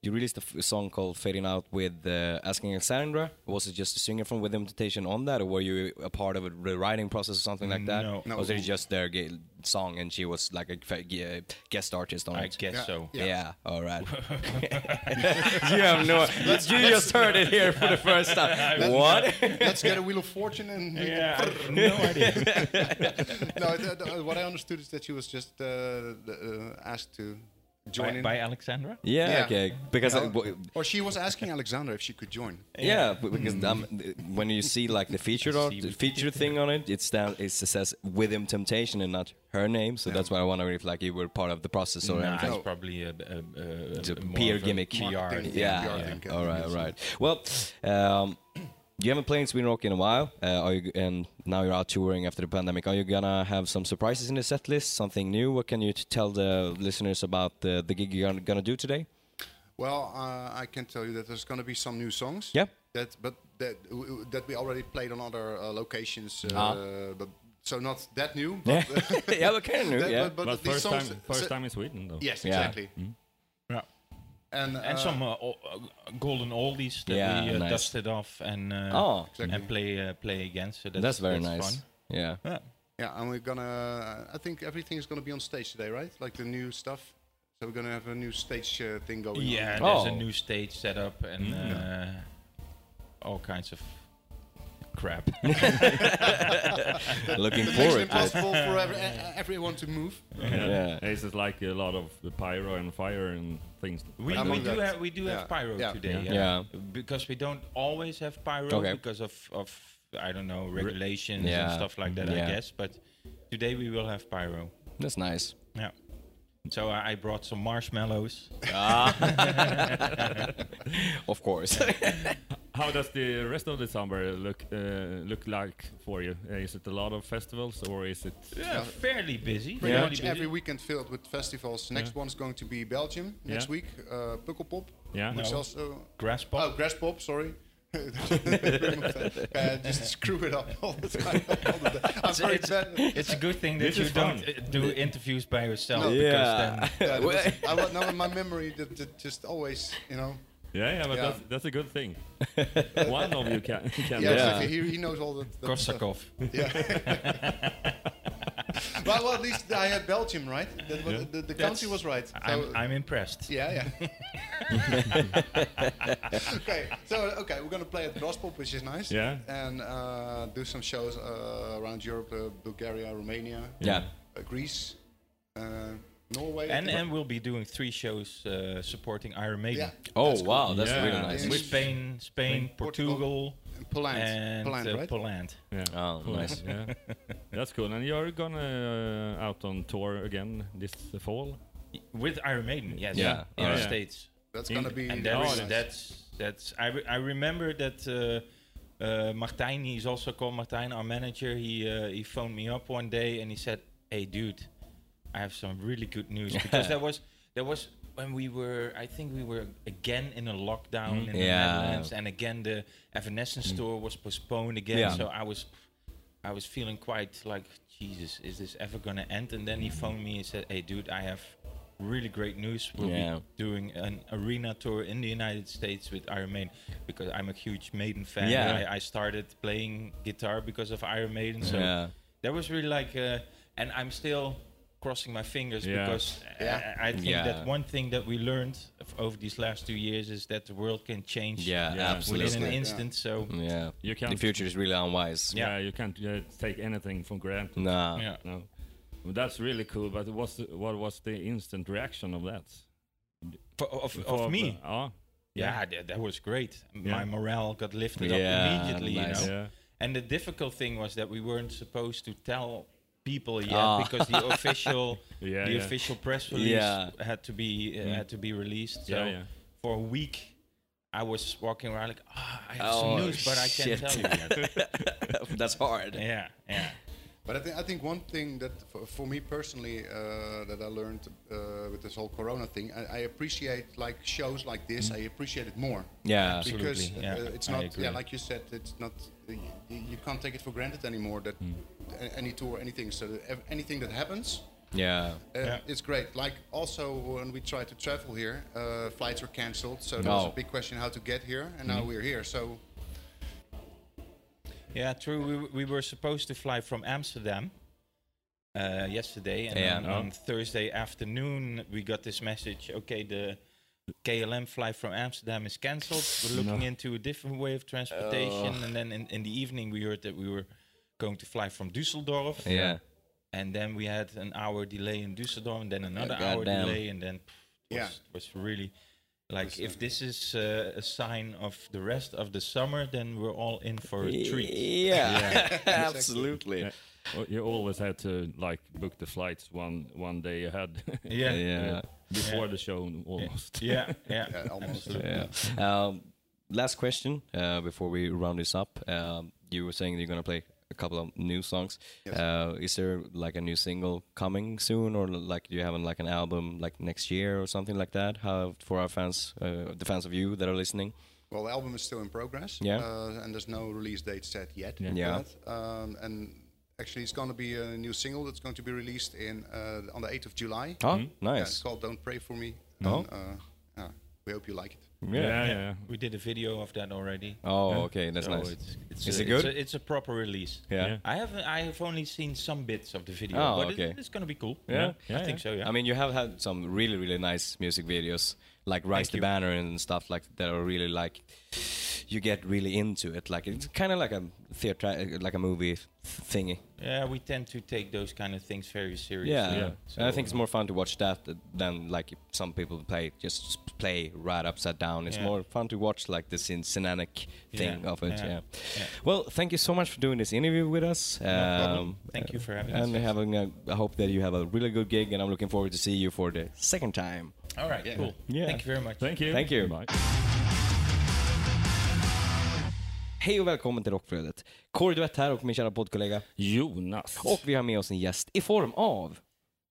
you released a f- song called "Fading Out" with uh, Asking Alexandra. Was it just a singer from With Invitation on that, or were you a part of a the writing process or something like that? No. No. Was it just their ga- song and she was like a fa- uh, guest artist on I it? guess Yeah. so. Yeah. Yeah. all right. you have no. You just heard it here for the first time. what? Let's get a Wheel of Fortune and Yeah, no idea. no. th- th- what I understood is that she was just uh, uh, asked to join by, by Alexandra? Yeah, Yeah. okay. Because No. I- w- or she was asking Alexandra if she could join. Yeah, b- because um, when you see like the feature art, See the feature thing on it, it's down, it says Within temptation and not her name. So that's why I wonder if like you were part of the process or Nah, anything. it's probably a, a, a, a more PR a gimmick. PR Yeah, PR yeah. thing, All right. All right. Well, um, you haven't played in Sweden Rock in a while, uh, are you, and now you're out touring after the pandemic. Are you gonna have some surprises in the set list? Something new? What can you tell the listeners about the, the gig you're gonna, gonna do today? Well, uh, I can tell you that there's going to be some new songs. Yeah. That, but that w- w- that we already played on other uh, locations. Uh, Ah. But so not that new. Yeah, But yeah, but kind of new. that- Yeah, but, but But these first songs, time, first so- time in Sweden, though. Yes, Yeah. exactly. Yeah. And and uh, some uh, o- uh, golden oldies that Yeah, we uh, nice. dusted off and uh, Oh, and play uh, play again. So that's, that's very that's nice. Fun. Yeah. Yeah. Yeah, and we're gonna. I think everything is gonna be on stage today, right? Like the new stuff. So we're gonna have a new stage uh, thing going Yeah, on. there's a Oh. new stage set up and uh, all kinds of crap. Looking It forward to it. impossible for every, everyone to move. Yeah. It's just like a lot of the pyro and fire and things. We, I'm we do have we do Yeah. have pyro Yeah. today. Yeah. Yeah. Yeah. Because we don't always have pyro Okay. because of of I don't know regulations Yeah. and stuff like that. Yeah. I guess, but today we will have pyro. That's nice. Yeah. So I, I brought some marshmallows. Ah. Of course. How does the rest of the summer look uh, look like for you? Uh, is it a lot of festivals or is it? Yeah, fairly busy. Pretty fairly much busy. every weekend filled with festivals. Next one's going to be Belgium next Yeah. week. Uh, Pukkelpop, Yeah. which No. also grass pop. oh Grass Pop, sorry. uh, just screw it up all the time. All the time. I'm it's, bad. it's a good thing that This you don't fun. uh, do interviews by yourself No. because yeah. then Yeah, was, I was, now in my memory that, that just always, you know. Yeah, yeah, but Yeah. That's, that's a good thing. One of you can can. Yeah, Yeah. exactly. He, he knows all the. that stuff. Korsakov. Yeah. well, well, at least I had Belgium, right? That, was- The, the country was right. So, I'm, I'm impressed. yeah, yeah. okay, so okay, we're gonna play at Graspop, which is nice. Yeah. And uh, do some shows uh, around Europe, uh, Bulgaria, Romania, yeah. uh, Greece, uh, Norway. And and we'll be doing three shows uh, supporting Iron Maiden. yeah. Oh That's cool. wow, that's Yeah. really nice. With Spain, Spain, Portugal. Portugal, Poland, and Poland, uh, right? Poland. Yeah. Oh, Cool. nice. yeah. That's cool. And you're gonna uh, out on tour again this fall? with Iron Maiden. Yes, Yeah, in yeah. the Yeah. states. That's In- gonna be and very that's nice. that's that's. I, re- I remember that uh, uh, Martijn, he's also called Martijn, our manager. He uh, he phoned me up one day and he said, "Hey, dude, I have some really good news because there was there was." When we were, I think we were again in a lockdown in the Netherlands, and again the Evanescence tour was postponed again. Yeah. So I was, I was feeling quite like, Jesus, is this ever gonna end? And then he phoned me and said, Hey, dude, I have really great news. We'll Yeah. be doing an arena tour in the United States with Iron Maiden because I'm a huge Maiden fan. Yeah. I, I started playing guitar because of Iron Maiden. So Yeah. that was really like, uh, and I'm still crossing my fingers Yeah. because Yeah. I, I think Yeah. that one thing that we learned over these last two years is that the world can change Yeah, Yeah. absolutely. within an Yeah. instant. So Yeah. You The can't. future is really unwise. Yeah, you can't uh, take anything for granted. No. yeah. No. Well, that's really cool. But what's the, what was the instant reaction of that? For, of, For- of me, Ja. yeah, that, that was great. Yeah. My morale got lifted Yeah, up immediately. nice. You know? Yeah. And the difficult thing was that we weren't supposed to tell people yet Ah. because the official Yeah. the yeah. official press release Yeah. had to be uh, Mm. had to be released. So for a week, I was walking around like, ah, I have Oh, some news, but I can't tell you yet. That's hard. yeah, yeah. But I think I think one thing that for, for me personally uh, that I learned uh, with this whole Corona thing, I, I appreciate like shows like this. I appreciate it more Yeah. Absolutely, because yeah, uh, it's not yeah like you said it's not uh, you, you can't take it for granted anymore that a- any tour anything so that ev- anything that happens Yeah. uh, Yeah. it's great. Like also when we try to travel here, uh, flights were cancelled, so there Oh. was a big question how to get here, and now we're here. So Yeah, true. We, we were supposed to fly from Amsterdam uh, yesterday, and Yeah. then on Thursday afternoon we got this message. Okay, the KLM flight from Amsterdam is cancelled. We're looking into a different way of transportation. And then in, in the evening we heard that we were going to fly from Düsseldorf. Yeah. And then we had an hour delay in Düsseldorf, and then another Yeah, hour goddamn. delay, and then pff, it Yeah. was, was really like if this is uh, a sign of the rest of the summer, then we're all in for a treat. Yeah. Absolutely. Yeah. Well, you always had to like book the flights one one day ahead. Yeah. Yeah. Before Yeah. the show almost. Yeah, yeah. yeah, almost. Yeah. Um, last question uh, before we round this up. Um, you were saying you're gonna play a couple of new songs. Yes. Uh, is there like a new single coming soon, or like do you have like an album like next year or something like that? How for our fans, uh, the fans of you that are listening? Well, the album is still in progress, Yeah. uh, and there's no release date set yet. Yeah. Yeah. that. Um, and actually, it's going to be a new single that's going to be released in uh, on the 8th of July. Oh, Yeah, it's nice. called "Don't Pray for Me." Oh. And, uh, yeah, we hope you like it. Yeah, yeah. yeah. We did a video of that already. Oh, Yeah. okay, that's so nice. It's, it's Is a, it good? It's a, it's a proper release. yeah. Yeah. I haven't. I have only seen some bits of the video, Oh, but okay. it, it's gonna be cool. Yeah. I Yeah, think so. Yeah. I mean, you have had some really, really nice music videos, like Rise Thank the you. Banner and stuff like that are really like you get really into it. Like it's kind of like a theater, like a movie thingy. yeah, we tend to take those kind of things very seriously. Yeah, Yeah. and I think it's more fun to watch that than like some people play just play right upside down. It's Yeah. more fun to watch like the cin- cinematic thing Yeah, of it. yeah, Yeah. yeah. Well, thank you so much for doing this interview with us. Um, No problem. Thank you for having us. and having a, I hope that you have a really good gig, and I'm looking forward to see you for the second time. All right. Cool. Yeah. Thank you very much. Thank you. Thank you. Bye. Hej och välkommen till Rockflödet. Kåre Duett här och min kära poddkollega. Jonas. Och vi har med oss en gäst i form av...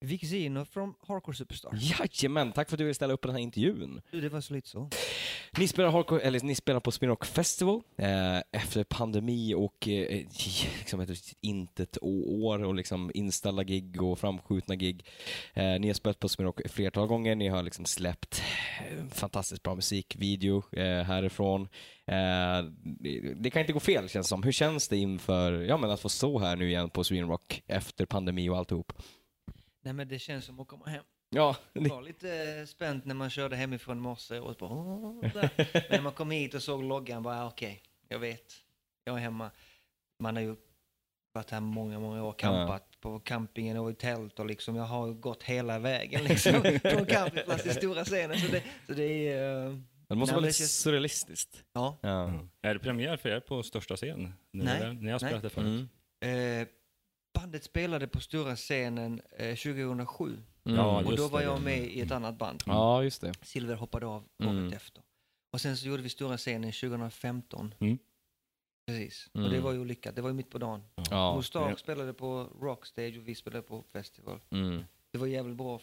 Vic Zino från Hardcore Superstar. Jajamän, tack för att du ville ställa upp på den här intervjun. Du, det var så lite så. Ni spelar, hardcore, eller ni spelar på Spin Rock Festival eh, efter pandemi och eh, liksom ett intet år och liksom inställda gig och framskjutna gig. Eh, ni har spelat på Spin Rock ett flertal gånger, ni har liksom släppt eh, fantastiskt bra musikvideo eh, härifrån. Eh, det, kan inte gå fel känns det som. Hur känns det inför ja, men att få stå här nu igen på Sweden Rock efter pandemi och alltihop? Nej men det känns som att komma hem. Ja, Det var lite eh, spänt när man körde hemifrån i morse och bara. Men när man kom hit och såg loggan bara, "Ah, okej, jag vet, jag är hemma. Man har ju varit här många, många år, campat på campingen och i tält och liksom, jag har gått hela vägen liksom, från campingplats till stora scenen. Så det, så det är, eh, Det måste Nej, vara lite känns- surrealistiskt. Ja. Ja. Är det premiär för er på största scen? Ni, Nej? Ni har spelat nej. det förut? Mm. Eh, bandet spelade på stora scenen eh, 2007. Mm. Ja, och då var det, jag med i ett annat band. ja, just det. Silver hoppade av Mm. året efter. Och sen så gjorde vi stora scenen 2015. Mm. Precis. Mm. Och det var ju lyckat. Det var ju mitt på dagen. Ja. Gustav det- spelade på Rockstage och vi spelade på Festival. Mm. Det var jävligt bra.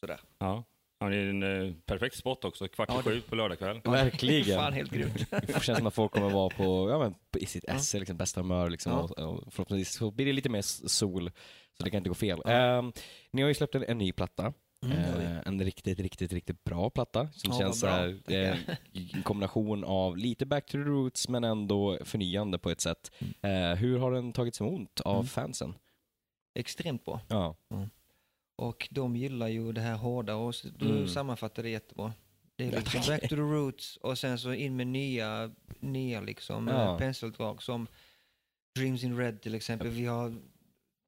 Sådär. Ja. Ja, det är en eh, perfekt spot också. Kvart i Ja, det- sju på lördagkväll. Verkligen. Fan, helt grymt. Det känns som att folk kommer vara på, ja, men, på i sitt Ja. esse, liksom, bästa humör. Liksom, Ja. och, och förhoppningsvis så blir det lite mer s- sol, så det kan inte gå fel. Ehm, ni har ju släppt en, en ny platta. Mm. Eh, en riktigt, riktigt, riktigt bra platta som Ja, känns vad bra. så här, eh, en kombination av lite back to the roots men ändå förnyande på ett sätt. Eh, hur har den tagits emot av Mm. fansen? Extremt bra. Ja. Och de gillar ju det här hårda och du Mm. sammanfattar det jättebra. Det är liksom back to the roots och sen så in med nya, nya liksom Ja. ja. penseldrag som Dreams in Red till exempel. Vi har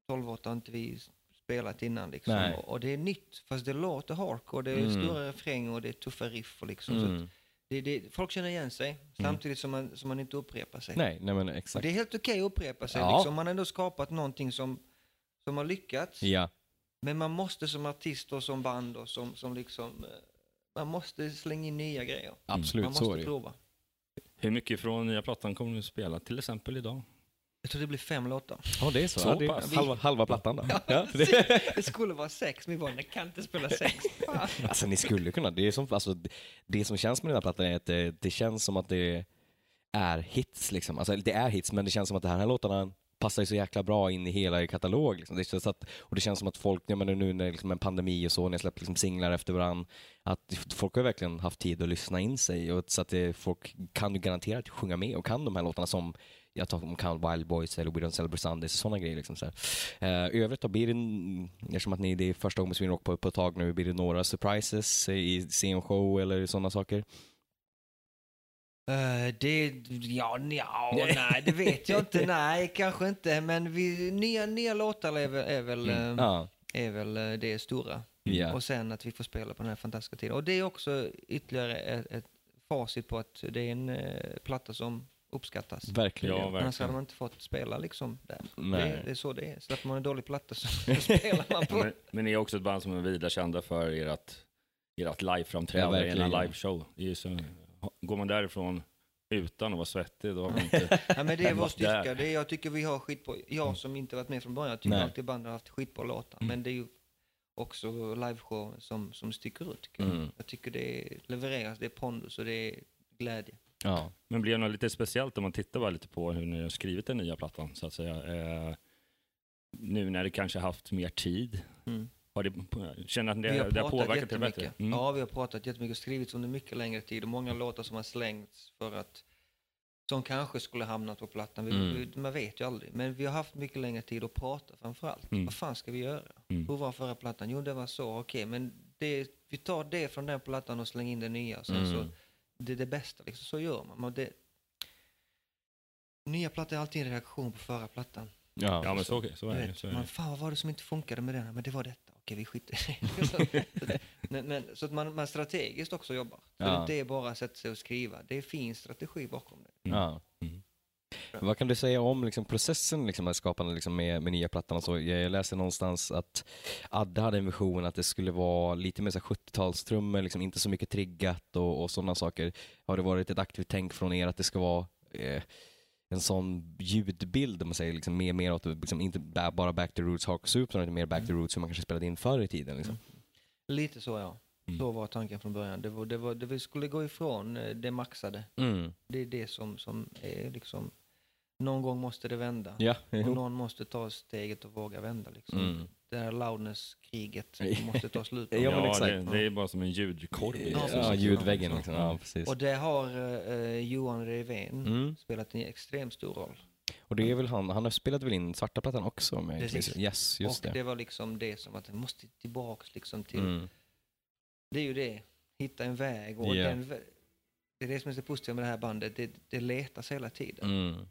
12 har inte vi spelat innan liksom. Nej. Och, och det är nytt fast det låter hardcore, det är Mm. stora refränger och det är tuffa riff och liksom. Så Mm. att det, det, folk känner igen sig samtidigt som man, som man inte upprepar sig. Nej, nej men Och exakt. det är helt okej att upprepa sig Ja. liksom. Man har ändå skapat någonting som, som har lyckats. Ja. Men man måste som artist och som band och som, som liksom, eh, man måste slänga in nya grejer. Absolut, man så är måste det prova. Hur mycket från nya plattan kommer du spela till exempel idag? Jag tror det blir fem låtar. Ja, det är så. Så ja, det är halva, halva plattan då. Ja, det, Det skulle vara sex, men "Nej, kan inte spela sex. Fan. Alltså ni skulle kunna, det, är som, alltså, det som känns med den här plattan är att det, det känns som att det är hits liksom. Alltså det är hits men det känns som att de här låtarna passar ju så jäkla bra in i hela er katalog. Liksom. Det, känns att, och det känns som att folk, ja, men nu när det är liksom en pandemi och så, när jag släpper liksom singlar efter varandra, att folk har verkligen haft tid att lyssna in sig. Och så att det, folk kan ju garanterat sjunga med och kan de här låtarna som jag tar om Count Wild Boys eller We Don't Celebrate Sundays och sådana grejer. Liksom så här. Uh, I övrigt då, blir det, eftersom att ni, det är första gången med Sweden Rock på, på ett tag nu, blir det några surprises i scenshow eller sådana saker? Eh, det, ja, ja, nej, det vet jag inte. Nej, kanske inte. Men vi, nya, nya låtar är väl, är väl, Mm. Ja. är väl eh, det stora. Ja. Och sen att vi får spela på den här fantastiska tiden. Och det är också ytterligare ett, ett facit på att det är en eh, platta som uppskattas. Verkligen. Ja, Annars hade verkligen. man inte fått spela liksom där. Nej. Det, det är så det är. Släpper man en dålig platta så spelar man på. Men, men ni är också ett band som är vida kända för ert, ert Ja, liveframträdande, verkligen. er liveshow. Det är ju så, går man därifrån utan att vara svettig, då har man inte... Ja, men det är vår Där. styrka. Det är, jag tycker vi har skit på. Jag som inte varit med från början tycker Nej. alltid bandet har haft skit på låtar. Men det är ju också liveshow som, som sticker ut. tycker jag. Mm. Jag tycker det är, levereras, det är pondus och det är glädje. Ja. Men blir det något lite speciellt om man tittar bara lite på hur ni har skrivit den nya plattan, så att säga. Eh, nu när det kanske haft mer tid. Mm. Har det, känner att det, vi har det har påverkat det bättre? Mm. Ja, vi har pratat jättemycket och skrivit under mycket längre tid och många låtar som har slängts för att som kanske skulle hamnat på plattan. Vi, Mm. vi, man vet ju aldrig. Men vi har haft mycket längre tid att prata framför allt. Mm. Vad fan ska vi göra? Mm. Hur var förra plattan? Jo, det var så. Okej, men det, vi tar det från den plattan och slänger in det nya. Sen Mm. så, det är det bästa, liksom. så gör man. Det, nya plattor är alltid en reaktion på förra plattan. Ja. Ja, men så, så är Du det. Så är man, fan vad var det som inte funkade med den? Men det var detta. Okej, vi skiter i det. Så- men, men, så att man, man strategiskt också jobbar. Så Ja. det inte är bara att sätta sig och skriva. Det är fin strategi bakom det. Ja. Mm. Vad kan du säga om liksom, processen liksom, med skapande liksom, med, med nya plattan? Så? Jag läste någonstans att Adde hade en vision att det skulle vara lite mer så här 70-talstrummor, liksom, inte så mycket triggat och, och sådana saker. Har det varit ett aktivt tänk från er att det ska vara eh, en sån ljudbild, om man säger, liksom, mer, mer åt, liksom, inte ba- bara back to roots soup, utan lite mer back to roots hur man kanske spelade in förr i tiden? Liksom. Lite så ja. Mm. Så var tanken från början. Det, var, det, var, det vi skulle gå ifrån eh, det maxade. Mm. Det är det som, som är liksom... Någon gång måste det vända. Ja, Och någon måste ta steget och våga vända. Liksom. Mm. Det här loudness-kriget måste ta slut. Ja, men exakt. det, det är bara som en ljudkorv. det. Ja, Ja, ljudväggen liksom. Ja, precis. Och det har eh, Johan Revén Mm. spelat en extremt stor roll. Och det är väl han, han har spelat väl in svarta plattan också? Med, Precis. Yes, just och det. det var liksom det som att det måste tillbaks liksom till, Mm. det är ju det, hitta en väg och Ja. den, det är det som är så positivt med det här bandet, det, det letas hela tiden. Mm.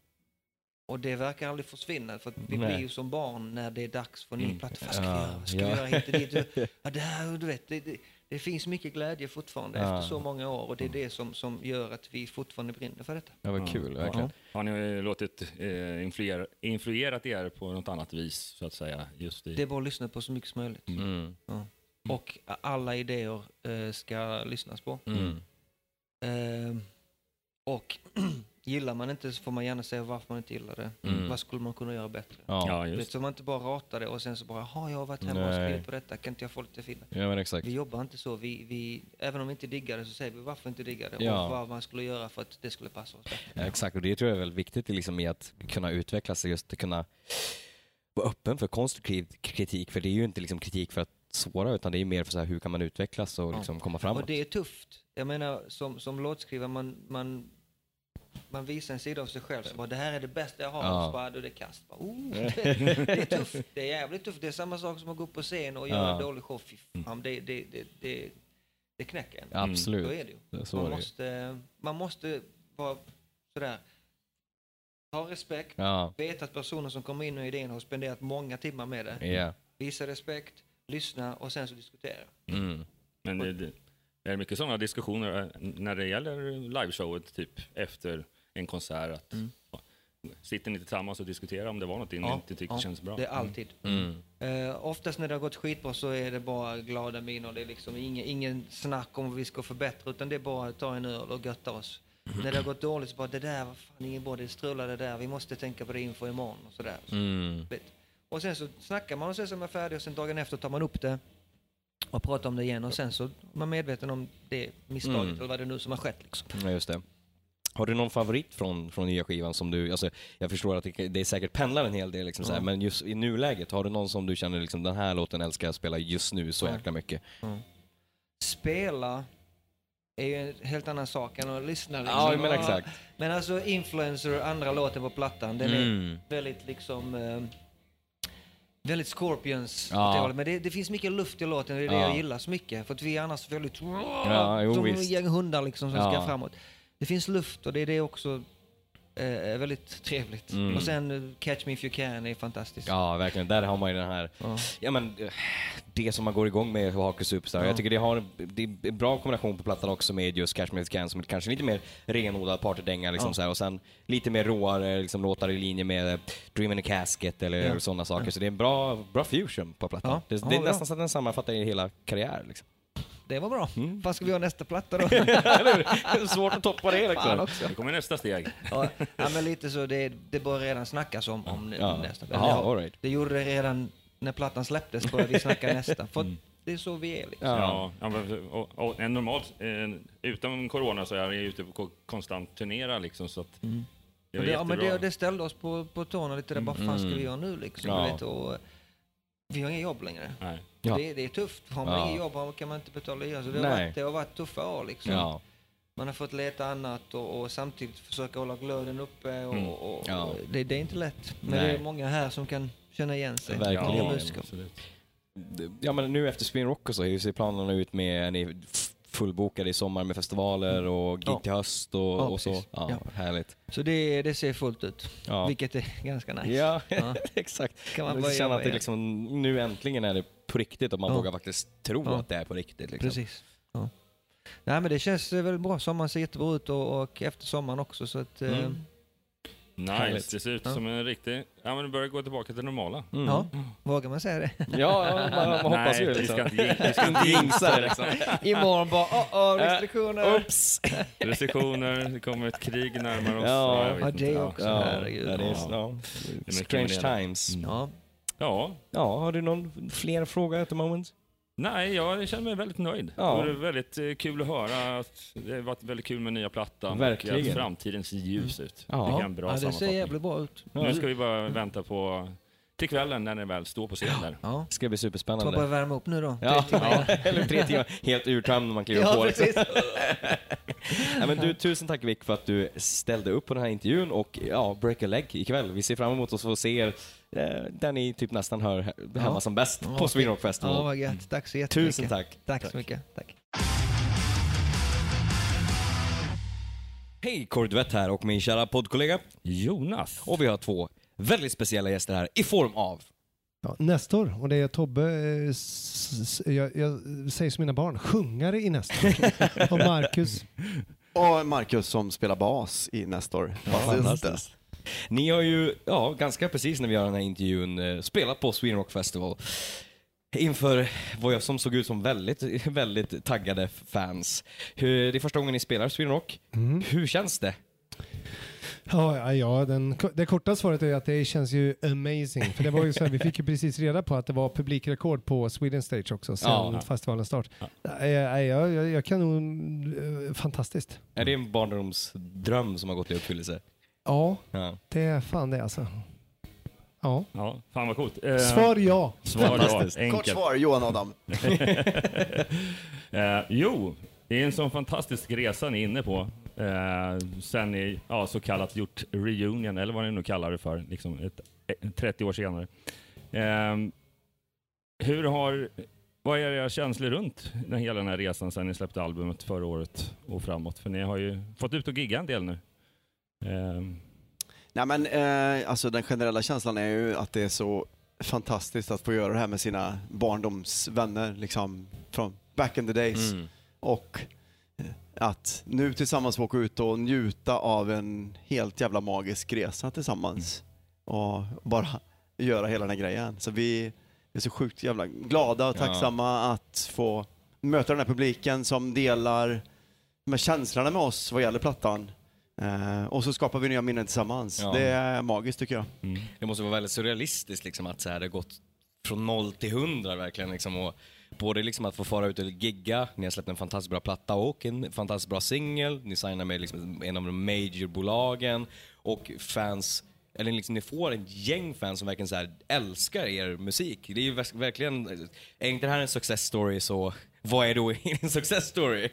Och det verkar aldrig försvinna för att vi Nej. blir ju som barn när det är dags för ny Mm. platta. Vad ska vi Ja, göra? Vad ska ja. vi göra hit och dit? Ja, det, här, du vet, det, det, det finns mycket glädje fortfarande Ja. efter så många år och det är det som, som gör att vi fortfarande brinner för detta. Ja, vad kul, verkligen. Har ni låtit eh, influera, influerat er på något annat vis, så att säga? Just i... Det är bara att lyssna på så mycket som möjligt. Mm. Ja. Och alla idéer eh, ska lyssnas på. Mm. Eh, och gillar man inte så får man gärna säga varför man inte gillar det. Mm. Vad skulle man kunna göra bättre? Ja. Just så man inte bara ratar det och sen så bara, jaha jag har varit hemma och Nej. skrivit på detta, kan inte jag få lite feedback? ja, men exakt. Vi jobbar inte så, vi, vi, även om vi inte diggar det så säger vi varför inte diggar det Ja. och vad man skulle göra för att det skulle passa oss bättre. Ja, exakt, och det tror jag är väldigt viktigt liksom, i att kunna utvecklas, just att kunna vara öppen för konstruktiv kritik, för det är ju inte liksom, kritik för att såra, utan det är mer för så här, hur kan man utvecklas och Ja. liksom, komma framåt. Och det är tufft. Jag menar som, som låtskrivare, man, man, man visar en sida av sig själv så bara det här är det bästa jag har Ja. och så bara då är det kast. Bara, oh, det, det är tufft, det är jävligt tufft. Det är samma sak som att gå upp på scen och göra Ja. en dålig show. Fy fan, det, det, det, det, det knäcker en. Absolut. Så är det ju. Så man, måste, man måste vara sådär, ha respekt, Ja, veta att personen som kommer in med idén har spenderat många timmar med det. ja. Visa respekt, lyssna och sen så diskutera. Mm. Men det, det är mycket sådana diskussioner eh, när det gäller liveshowet, typ efter en konsert. Att, Mm. Sitter ni tillsammans och diskuterar om det var något ni Ja, inte tyckte ja, känns bra? Det är alltid. Mm. Eh, oftast när det har gått skitbra så är det bara glada miner. Det är liksom ingen, ingen snack om vad vi ska förbättra utan det är bara att ta en öl och götta oss. När det har gått dåligt så bara det där var fan ingen bra, det strulade där, vi måste tänka på det inför imorgon och sådär. Så, Mm. Och sen så snackar man och sen så är man färdig och sen dagen efter tar man upp det och pratar om det igen och sen så är man medveten om det misstaget Mm. eller vad det nu som har skett liksom. Ja, just det. Har du någon favorit från, från nya skivan som du, alltså, jag förstår att det, det är säkert pendlar en hel del, liksom, så här, men just i nuläget, har du någon som du känner liksom, den här låten älskar jag spela just nu så Ja. jäkla mycket? Spela är ju en helt annan sak än att lyssna. Liksom. Ja, men exakt. Men alltså Influencer, andra låten på plattan, den är Mm. väldigt liksom... Eh, väldigt Scorpions. Ja. Men det, det finns mycket luft i låten, det är det Ja. jag gillar så mycket. För att vi är annars väldigt... Ja, jo, som visst. hundar liksom som Ja. ska framåt. Det finns luft och det är det också eh, är väldigt trevligt. Mm. Och sen eh, Catch Me If You Can är fantastiskt. Ja, verkligen. Där har man ju den här, Ja. ja men, eh, det som man går igång med Hake Superstar. Ja. Jag tycker det har, det är en bra kombination på plattan också med just Cash Me If You Can som är kanske lite mer renodlad partydänga liksom Ja. så här, och sen lite mer råare liksom, låtar i linje med Dream in a Casket eller Ja. sådana saker. Så det är en bra, bra fusion på plattan. Det, det är nästan så att den sammanfattar i hela karriär liksom. Det var bra. Mm. Vad ska vi ha nästa platta då? Svårt att toppa det liksom. också. Det kommer nästa steg. Ja, ja, men lite så. Det, det börjar redan snackas om, om Ja. nästa. Jaha, Eller, all right. Det gjorde det redan när plattan släpptes, började vi snacka nästa. För att det är så vi är liksom. Ja. Ja, ja, och, och en normalt, eh, utan corona så är jag ute på konstant turnera liksom så att det är det, ja, men det, det ställde oss på, på tårna lite där. Vad fan ska vi göra nu liksom? Ja. Vet, och, vi har inget jobb längre. Nej. Ja. Det, det är tufft. Har man Ja. inget jobb kan man inte betala hyra. Så det har, Nej. varit, det har varit tuffa år liksom. Ja. Man har fått leta annat och, och samtidigt försöka hålla glöden uppe. Och, Mm. och, Ja. och det, det är inte lätt. Men Nej. det är många här som kan känna igen sig. Verkligen. Ja. Ja men nu efter Spin Rock och så, hur ser planerna ut med, är ni fullbokade i sommar med festivaler och gig Ja. till höst och, Ja, och så? Ja, Ja. härligt. Så det, det ser fullt ut. Vilket är ganska nice. ja exakt. Kan man Man jobba att det liksom, nu äntligen är det på riktigt och man Ja. vågar faktiskt tro Ja. att det är på riktigt. Liksom. Precis. Ja. Nej men det känns eh, väldigt bra. Sommaren ser jättebra ut och, och efter sommaren också så att... eh, Mm. Nice, det ser ut Ja. som en riktig... Ja, men det börjar gå tillbaka till det normala. Mm. Ja, vågar man säga det? Ja, man, man hoppas Nej, ju vi liksom. ska inte, vi ska inte jinxa det liksom. Imorgon bara, åh, åh, restriktioner. Oops! Restriktioner, det kommer ett krig närmare oss. Ja. Ja, det också. Ja, herregud. ja, det är, Ja. Strange times. Ja. Ja, Ja, har du någon fler fråga at the moment? nej, jag känner mig väldigt nöjd. Ja. Det var väldigt eh, kul att höra att det har varit väldigt kul med nya plattan. Verkligen. Och att framtiden ser ljus ut. Ja. Det är en bra ja, det ser jävligt bra ut. Nu ska vi bara vänta på till kvällen när ni väl står på scen där. Ja. Det ska bli Så bara superspännande. börja värma upp nu då. Ja, Tre timmar. ja, eller tre timmar. Helt urtömd när man kliver Ja, på. precis. Ja, men du, tusen tack Vic för att du ställde upp på den här intervjun och ja, break a leg ikväll. Vi ser fram emot att få se er där ni typ nästan hör he- hemma Ja. som bäst Ja, på. Sweden Rock Festival. Ja, vad gött. Tack så jättemycket. Tusen tack. Tack så mycket. Tack. Hej, Kordvett här och min kära poddkollega Jonas. Och vi har två väldigt speciella gäster här i form av Ja, Nestor, och det är Tobbe, eh, jag, jag säger som mina barn, sjungare i Nestor. och Marcus. Och Marcus som spelar bas i Nestor. fantastiskt. Ni har ju, ja, ganska precis när vi gör den här intervjun, eh, spelat på Sweden Rock Festival. Inför vad jag som såg ut som väldigt, väldigt taggade fans. Hur, det är första gången ni spelar Sweden Rock. Hur känns det? Ja, ja, ja den, det korta svaret är att det känns ju amazing. För det var ju så här, vi fick ju precis reda på att det var publikrekord på Sweden Stage också sen Ja. festivalens start. Nej, jag, jag, jag, jag kan nog, eh, fantastiskt. Är det en barndomsdröm som har gått i uppfyllelse? Ja, Ja. det är fan det alltså. Ja. Ja, fan vad coolt. Eh, Svar ja. Svar ja, Fantastiskt. enkelt. Kort svar, Johan Adam. eh, jo, det är en sån fantastisk resa ni är inne på. Eh, sen ni, ja, så kallat gjort reunion, eller vad ni nu kallar det för, liksom ett, ett, 30 år senare. Eh, hur har, vad är era känslor runt den, hela den här resan sen ni släppte albumet förra året och framåt? För ni har ju fått ut och gigga en del nu. Eh, Nej men eh, alltså den generella känslan är ju att det är så fantastiskt att få göra det här med sina barndomsvänner liksom från back in the days. Mm. Och eh, att nu tillsammans få åka ut och njuta av en helt jävla magisk resa tillsammans. Och bara göra hela den här grejen. Så vi är så sjukt jävla glada och Ja. tacksamma att få möta den här publiken som delar de här känslorna med oss vad gäller plattan. Eh, och så skapar vi nya minnen tillsammans. Ja. Det är magiskt tycker jag. Det måste vara väldigt surrealistiskt liksom att så här, det gått från noll till hundra verkligen liksom. Och både liksom att få fara ut och gigga, ni har släppt en fantastiskt bra platta och en fantastiskt bra singel, ni signar med liksom en av de majorbolagen och fans eller liksom ni får ett gäng fans som verkligen så här älskar er musik. Det är ju verkligen, är inte det här en success story så vad är då en success story?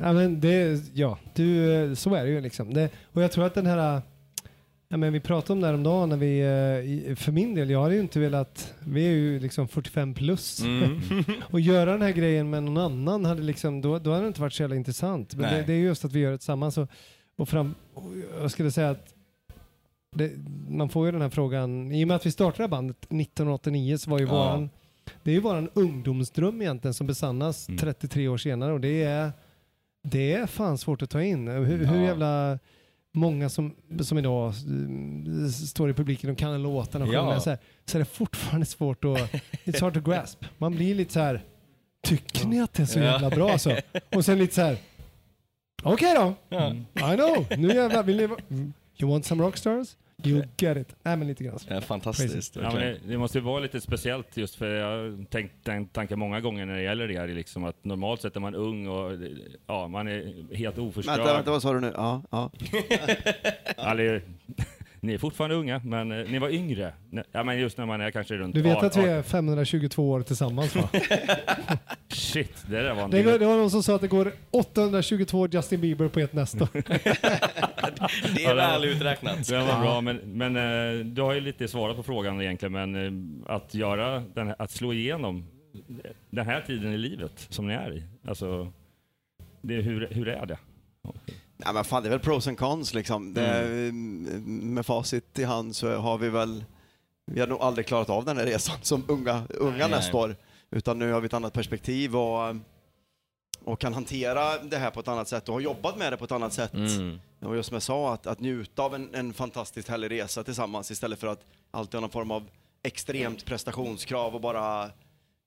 Ja, men det, ja, du, så är det ju liksom. Det, och jag tror att den här, ja, men vi pratade om det här om dagen när vi, eh, för min del, jag hade ju inte velat, vi är ju liksom 45 plus. Mm. och göra den här grejen med någon annan hade liksom, då, då hade det inte varit så jävla intressant. Men det, det är just att vi gör det tillsammans. Och, och, fram, och jag skulle säga att det, man får ju den här frågan, i och med att vi startade bandet 1989 så var ju Ja. våran, det är ju våran ungdomsdröm egentligen som besannas 33 år senare och det är det är fan svårt att ta in. Hur, hur Ja. jävla många som, som idag mm, står i publiken och kan låtarna och Ja. sjunger så, här, så är det fortfarande svart att, it's hard to grasp. Man blir lite så här, tycker ni att det är så Ja. jävla bra så? Och sen lite så här, okej då, Ja. I know, nu jävlar vill ni mm. You want some rockstars? You get it. Nej men lite grann. Ja, fantastiskt. Ja, men det, det måste ju vara lite speciellt just för jag har tänkt den tanken många gånger när det gäller det här. Liksom att normalt sett är man ung och ja, man är helt oförstörd. Vänta, vänta, vad sa du nu? Ja, ja. Eller, ni är fortfarande unga, men eh, ni var yngre. Ja, men just när man är kanske runt Du vet 18. att vi är 522 år tillsammans va? Shit, det där var en Det, går, det var någon som sa att det går 822 Justin Bieber på ett nästa. Det är väl uträknat. Det var bra, men, men eh, du har ju lite svarat på frågan egentligen, men eh, att göra den, här- att slå igenom den här tiden i livet som ni är i, alltså, det, hur, hur är det? Nej men fan det är väl pros and cons liksom. Det, Mm. Med facit i hand så har vi väl, vi har nog aldrig klarat av den här resan som unga, unga Nej, nästa nej. år. Utan nu har vi ett annat perspektiv och, och kan hantera det här på ett annat sätt och har jobbat med det på ett annat sätt. Mm. Och just som jag sa, att, att njuta av en, en fantastiskt härlig resa tillsammans istället för att alltid ha någon form av extremt prestationskrav och bara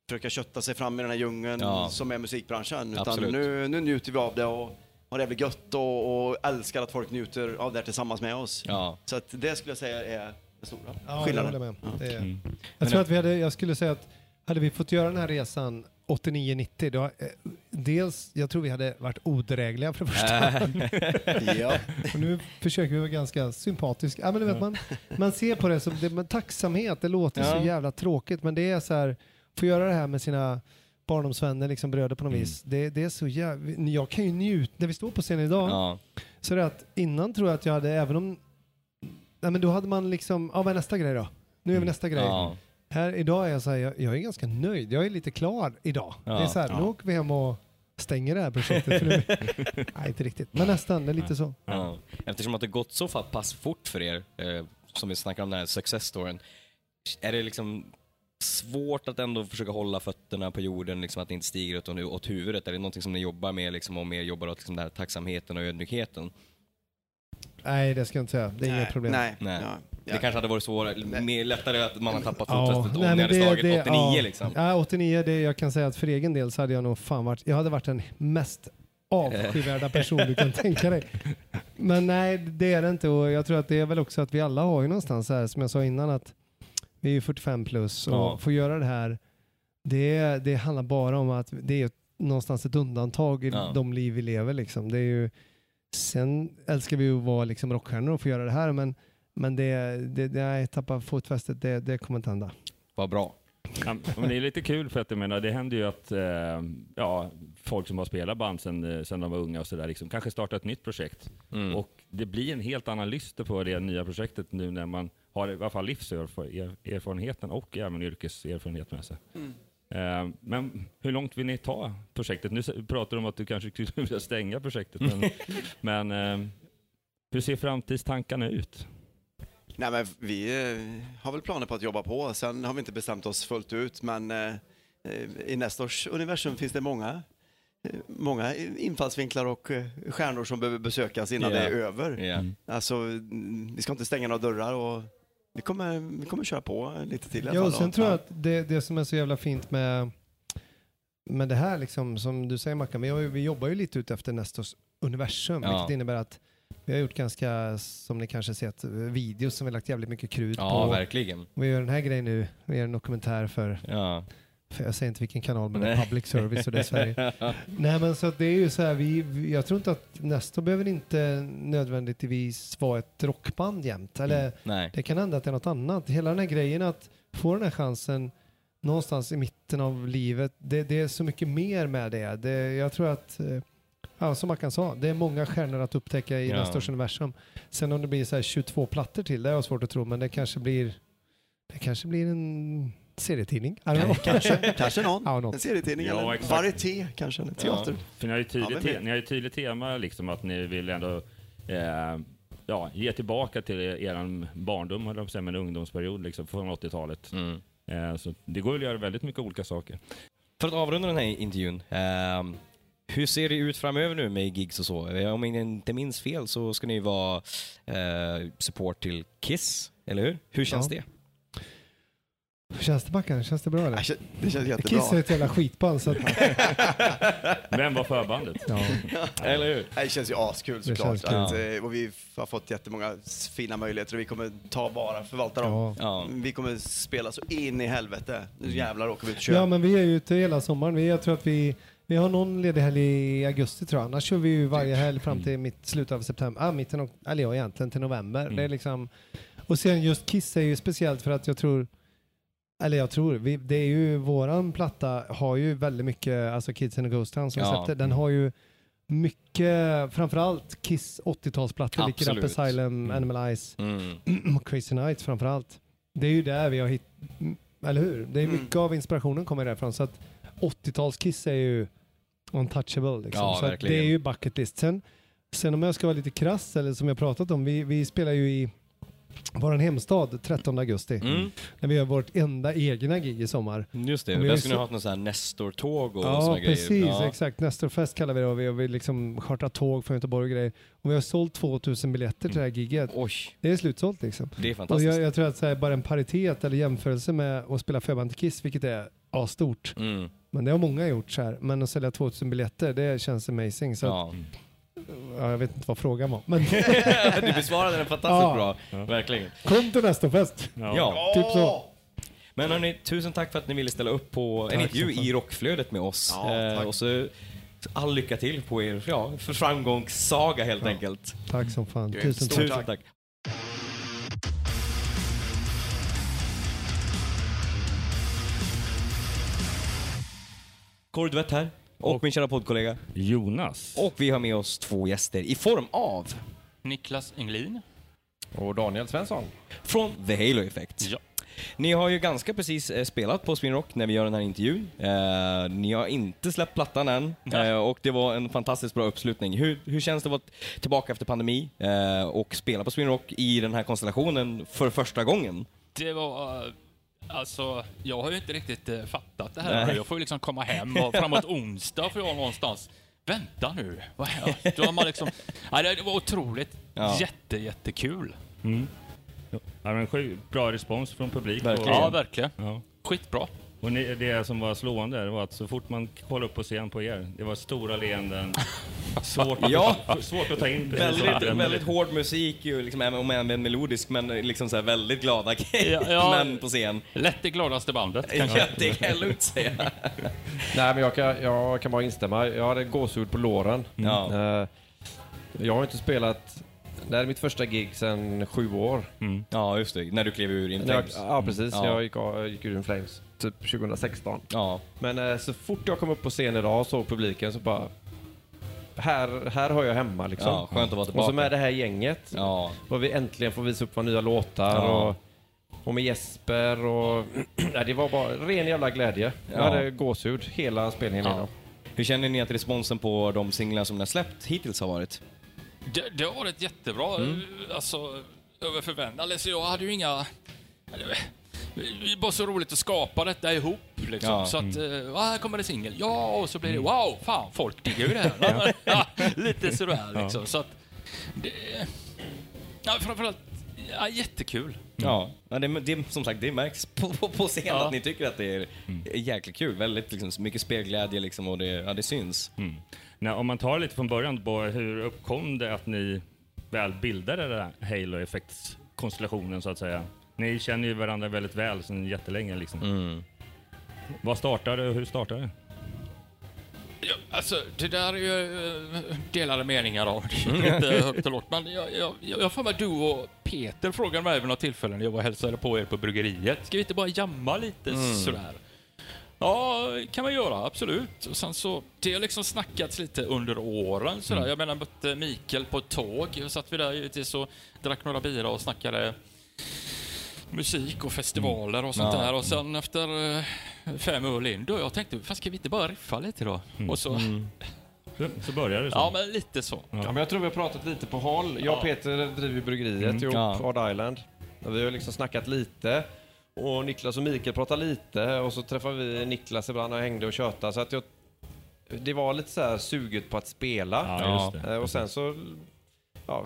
försöka kötta sig fram i den här djungeln Ja. som är musikbranschen. Utan Absolut. nu, nu njuter vi av det och har det jävligt gött och, och älskar att folk njuter av det här tillsammans med oss. Ja. Så att det skulle jag säga är den stora Ja, jag skillnaden. håller med. Det är, Mm. Jag tror att vi hade, jag skulle säga att hade vi fått göra den här resan 89-90, då, eh, dels, jag tror vi hade varit odrägliga för det första. ja. Och nu försöker vi vara ganska sympatiska. Ja, men du vet, man, man ser på det som det, tacksamhet, det låter Ja. så jävla tråkigt, men det är så här, få göra det här med sina barndomsvänner, liksom bröder på något Mm. vis. Det, det är så jävla, jag kan ju njuta, när vi står på scen idag, Ja. så är det att innan tror jag att jag hade, även om, nej men då hade man liksom, ja vad är nästa grej då? Nu är vi nästa grej. Ja. Här idag är jag så här, jag, jag är ganska nöjd. Jag är lite klar idag. Ja, det är så här, ja. nu åker vi hem och stänger det här projektet. För nu, nej, inte riktigt. Men nästan, det är lite så. Ja. Eftersom att det gått så pass fort för er, eh, som vi snackar om den här success storyn, är det liksom svårt att ändå försöka hålla fötterna på jorden, liksom att det inte stiger åt, åt huvudet? Är det någonting som ni jobbar med, liksom, och mer jobbar åt liksom, den här tacksamheten och ödmjukheten? Nej, det ska jag inte säga. Det är inga problem. Nej. Nej. Ja. Det kanske hade varit svårare, mer lättare att man har tappat Ja, fotfästet om ni hade det- slagit det- 89 ja. liksom. Ja, 89, det, jag kan säga att för egen del så hade jag nog fan varit, jag hade varit den mest avskyvärda person du kan tänka dig. Men nej, det är det inte och jag tror att det är väl också att vi alla har ju någonstans här, som jag sa innan, att vi är ju 45 plus och Ja. får göra det här, det, det handlar bara om att det är någonstans ett undantag i Ja. de liv vi lever liksom. Det är ju, sen älskar vi ju att vara liksom rockstjärnor och få göra det här, men men det, det, det nej, tappa fotfästet, det, det kommer inte hända. Vad bra. Ja, men det är lite kul för att jag menar, det händer ju att eh, ja, folk som har spelat band sen, eh, sen de var unga och sådär, liksom, kanske startar ett nytt projekt. Mm. Och det blir en helt annan lyster på det nya projektet nu när man har i alla fall livserfarenheten och även yrkeserfarenhet med sig. Mm. Eh, men hur långt vill ni ta projektet? Nu pratar du om att du kanske skulle vilja stänga projektet, men, men eh, hur ser framtidstankarna ut? Nej, men vi eh, har väl planer på att jobba på. Sen har vi inte bestämt oss fullt ut, men eh, i Nestors universum finns det många, eh, många infallsvinklar och stjärnor som behöver besökas innan Ja. det är över. Ja. Alltså, mm, vi ska inte stänga några dörrar och vi kommer, vi kommer köra på lite till i alla Ja, och sen tror jag att det, det som är så jävla fint med, med det här, liksom, som du säger Mackan, vi jobbar ju lite ut efter Nestors universum, Ja. vilket innebär att vi har gjort ganska, som ni kanske sett, videos som vi lagt jävligt mycket krut Ja, på. verkligen. Vi gör den här grejen nu, vi gör en dokumentär för, Ja. för jag säger inte vilken kanal, men det är public service och det är Sverige. Nej men så det är ju så här, vi, jag tror inte att Nestor behöver inte nödvändigtvis vara ett rockband jämt. Eller Mm. Nej. det kan hända att det är något annat. Hela den här grejen att få den här chansen någonstans i mitten av livet, det, det är så mycket mer med det. det jag tror att, eh, ja, som Mackan sa, det är många stjärnor att upptäcka i Ja. Nestors universum. Sen om det blir så här 22 plattor till, det har jag svårt att tro, men det kanske blir, det kanske blir en serietidning. Know. Kanske, kanske någon. Ja, något. En serietidning Ja, eller exakt. varieté kanske, eller teater. För ni har ju tydligt, Ja, te- ni har ju tydligt tema, liksom, att ni vill ändå eh, ja, ge tillbaka till er barndom, eller säga, men ungdomsperiod liksom, från 80-talet. Mm. Eh, så det går att göra väldigt mycket olika saker. För att avrunda den här intervjun, ehm, hur ser det ut framöver nu med gigs och så? Om jag inte minns fel så ska ni vara eh, support till Kiss, eller hur? Hur känns Ja. det? Hur känns det Mackan? Känns det bra eller? Det kän- Det känns jättebra. Kiss är ett jävla skitband så att, Vem var förbandet? ja. Eller hur? Det känns ju askul såklart. känns kul. Att, eh, och vi har fått jättemånga fina möjligheter och vi kommer ta vara, förvalta dem. Ja. Ja. Vi kommer spela så in i helvete. Nu jävlar åker vi ut och kör. ja men vi är ju ute hela sommaren. Vi, jag tror att vi, vi har någon ledig helg i augusti tror jag. Annars kör vi ju varje helg fram till mitt, slutet av september. Ah, mitten av, eller ja, egentligen till november. Det är liksom, och sen just Kiss är ju speciellt för att jag tror eller jag tror, vi, det är ju våran platta har ju väldigt mycket, alltså Kids in a Ghost Town som Ja. släppte, den har ju mycket, framförallt Kiss 80-talsplattor, Lick It Up. Asylum, Animal Eyes, Mm. och Crazy Nights framförallt. Det är ju där vi har hittat, eller hur? Det är Mm. mycket av inspirationen kommer därifrån. Så att 80-tals-Kiss är ju untouchable. Liksom. Ja, så verkligen. det är ju bucket list. Sen, sen om jag ska vara lite krass, eller som jag pratat om, vi, vi spelar ju i vår hemstad 13 augusti. Mm. När vi gör vårt enda egna gig i sommar. Just det, Och vi där har skulle ni så- ha haft någon sån här Nestor-tåg och Ja, såna precis. grejer. Ja. Exakt. Nestorfest kallar vi det och vi har vi liksom chartrat tåg från Göteborg och grejer. Och vi har sålt 2000 biljetter till det här giget. Oj, Det är slutsålt liksom. det är Och fantastiskt. jag, jag tror att här, bara en paritet eller jämförelse med att spela förband till Kiss, vilket är stort. Mm. Men det har många gjort så här. Men att sälja 2000 biljetter, det känns amazing. Så Ja. att, ja, jag vet inte vad frågan var. Men du besvarade den fantastiskt Ja. bra, verkligen. kom till nästa fest! Ja. Typ så. Men hörni, tusen tack för att ni ville ställa upp på en Tack intervju som fan. i Rockflödet med oss. Ja, Eh, och så all lycka till på er ja, för framgångssaga helt enkelt. Tack som fan. Tusen. Tusen tack. tack. Kordvett här, och, min kära poddkollega. Jonas. Och vi har med oss två gäster i form av Niklas Englin. Och Daniel Svensson. från The Halo Effect. Ja. Ni har ju ganska precis eh, spelat på Spin Rock när vi gör den här intervjun. Eh, ni har inte släppt plattan än eh, och det var en fantastiskt bra uppslutning. Hur, hur känns det att vara tillbaka efter pandemi eh, och spela på Spin Rock i den här konstellationen för första gången? Det var... Alltså, jag har ju inte riktigt eh, fattat det här. Nej. Jag får ju liksom komma hem och framåt onsdag får jag någonstans... Vänta nu, vad är Då har man liksom... Ja, det var otroligt. Ja. Jätte, jättekul. Mm. Ja, men bra respons från publik. Verkligen. Ja, verkligen. Ja. Skitbra. Och ni, det som var slående var att så fort man kollade upp på scen på er, det var stora leenden. Svårt, Ja. svårt att ta in. Väldigt, väldigt hård musik, ju, liksom, även om även melodisk, men liksom så här väldigt glada. Ja, ja. men på scen. Lätt det gladaste bandet Ja, det kan jag lugnt säga. Nej, men jag kan, jag kan bara instämma. Jag hade gåshud på låren. Ja. Eh, Jag har inte spelat... Det här är mitt första gig sedan sju år. Ja, just det. När du klev ur In jag, Flames. ja, precis. Ja. Jag gick, gick ur In Flames typ 2016. Ja. Men eh, så fort jag kom upp på scen idag och såg publiken så bara... Här, här hör jag hemma liksom. Ja, skönt att vara Och så tillbaka. med det här gänget. Ja. Och vi äntligen får visa upp våra nya låtar. Ja. Och, och med Jesper och... Nej, det var bara ren jävla glädje. Jag Ja. hade gåshud hela spelningen Ja. igenom. Hur känner ni att responsen på de singlar som ni har släppt hittills har varit? Det, det har varit jättebra. Mm. Alltså, över förväntan. Alltså, jag hade ju inga... Det var så roligt att skapa detta ihop. Liksom. Ja. Så att, Mm. eh, här kommer det singel. Ja, och så blir det wow, fan, folk diggar ju det här. ja, lite sådär liksom. Så att, det, ja, framförallt, ja, jättekul. Ja, ja det, det, som sagt, det märks på, på, på scen Ja. att ni tycker att det är jäkligt kul. Väldigt liksom, mycket spelglädje liksom, och det, ja, det syns. Mm. Nej, om man tar lite från början, bara, hur uppkom det att ni väl bildade den här Halo Effects-konstellationen så att säga? Ni känner ju varandra väldigt väl sedan jättelänge liksom. Mm. Vad startade och hur startade det? Ja, alltså, det där är ju eh, delade meningar om. Det är inte högt och lågt. Men jag, jag, jag, jag får med du och Peter frågade mig vid något tillfälle när jag var och hälsade på er på bryggeriet. Ska vi inte bara jamma lite Mm. sådär? Ja, kan man göra, absolut. Och sen så, det har liksom snackats lite under åren sådär. Mm. Jag menar, mötte Mikael på ett tåg. Och satt vi där givetvis och drack några bira och snackade musik och festivaler och sånt Ja. där. Och sen efter eh, fem öl in, då jag tänkte, fan ska vi inte bara riffa lite då? Och så... Så, så började det så. Ja, men lite så. Ja, men jag tror vi har pratat lite på håll. Jag och Peter driver bryggeriet Mm. ihop, Ja. Hard Island. Vi har liksom snackat lite. Och Niklas och Mikael pratar lite. Och så träffar vi Niklas ibland och hängde och tjötade. Så att jag, det var lite så här suget på att spela. Ja, just det. Eh, Och sen så... Ja,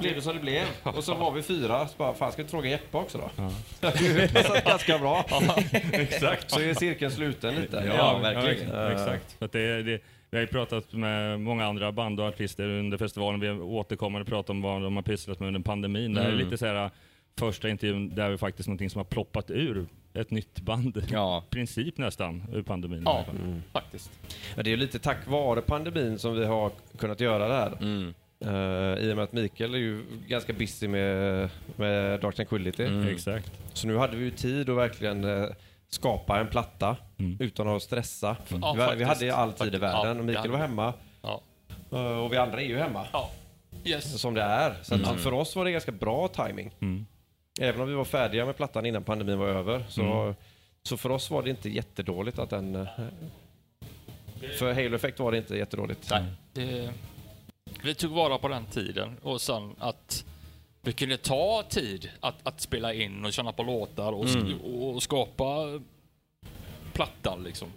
blev det som det blev. Och så var vi fyra. Så bara, fan ska vi fråga Jeppe också då? Ja. det passade ganska bra. Exakt. Så är cirkeln sluten lite. Ja, verkligen. Ja, exakt. Att det, det, vi har ju pratat med många andra band och artister under festivalen. Vi återkommande pratat om vad de har pysslat med under pandemin. Det här är Mm. lite så här första intervjun där vi faktiskt någonting som har ploppat ur ett nytt band. Ja. I princip nästan ur pandemin. Ja, fall. faktiskt. Ja, det är lite tack vare pandemin som vi har kunnat göra det här. Mm. Eh, I och med att Mikael är ju ganska busy med, med Dark Tranquility. Mm. Exakt. Så nu hade vi ju tid att verkligen eh, skapa en platta Mm. utan att stressa. Ja, vi, vi hade ju all tid i världen Ja, och Mikael var hemma. Ja. Eh, och vi andra är ju hemma. Ja. Yes. Som det är. Så att Mm. för oss var det ganska bra timing. Mm. Även om vi var färdiga med plattan innan pandemin var över. Så, Mm. så för oss var det inte jättedåligt att den... För Halo Effect var det inte jättedåligt. Nej, det, vi tog vara på den tiden och sen att vi kunde ta tid att, att spela in och känna på låtar och, Mm. och skapa plattan liksom.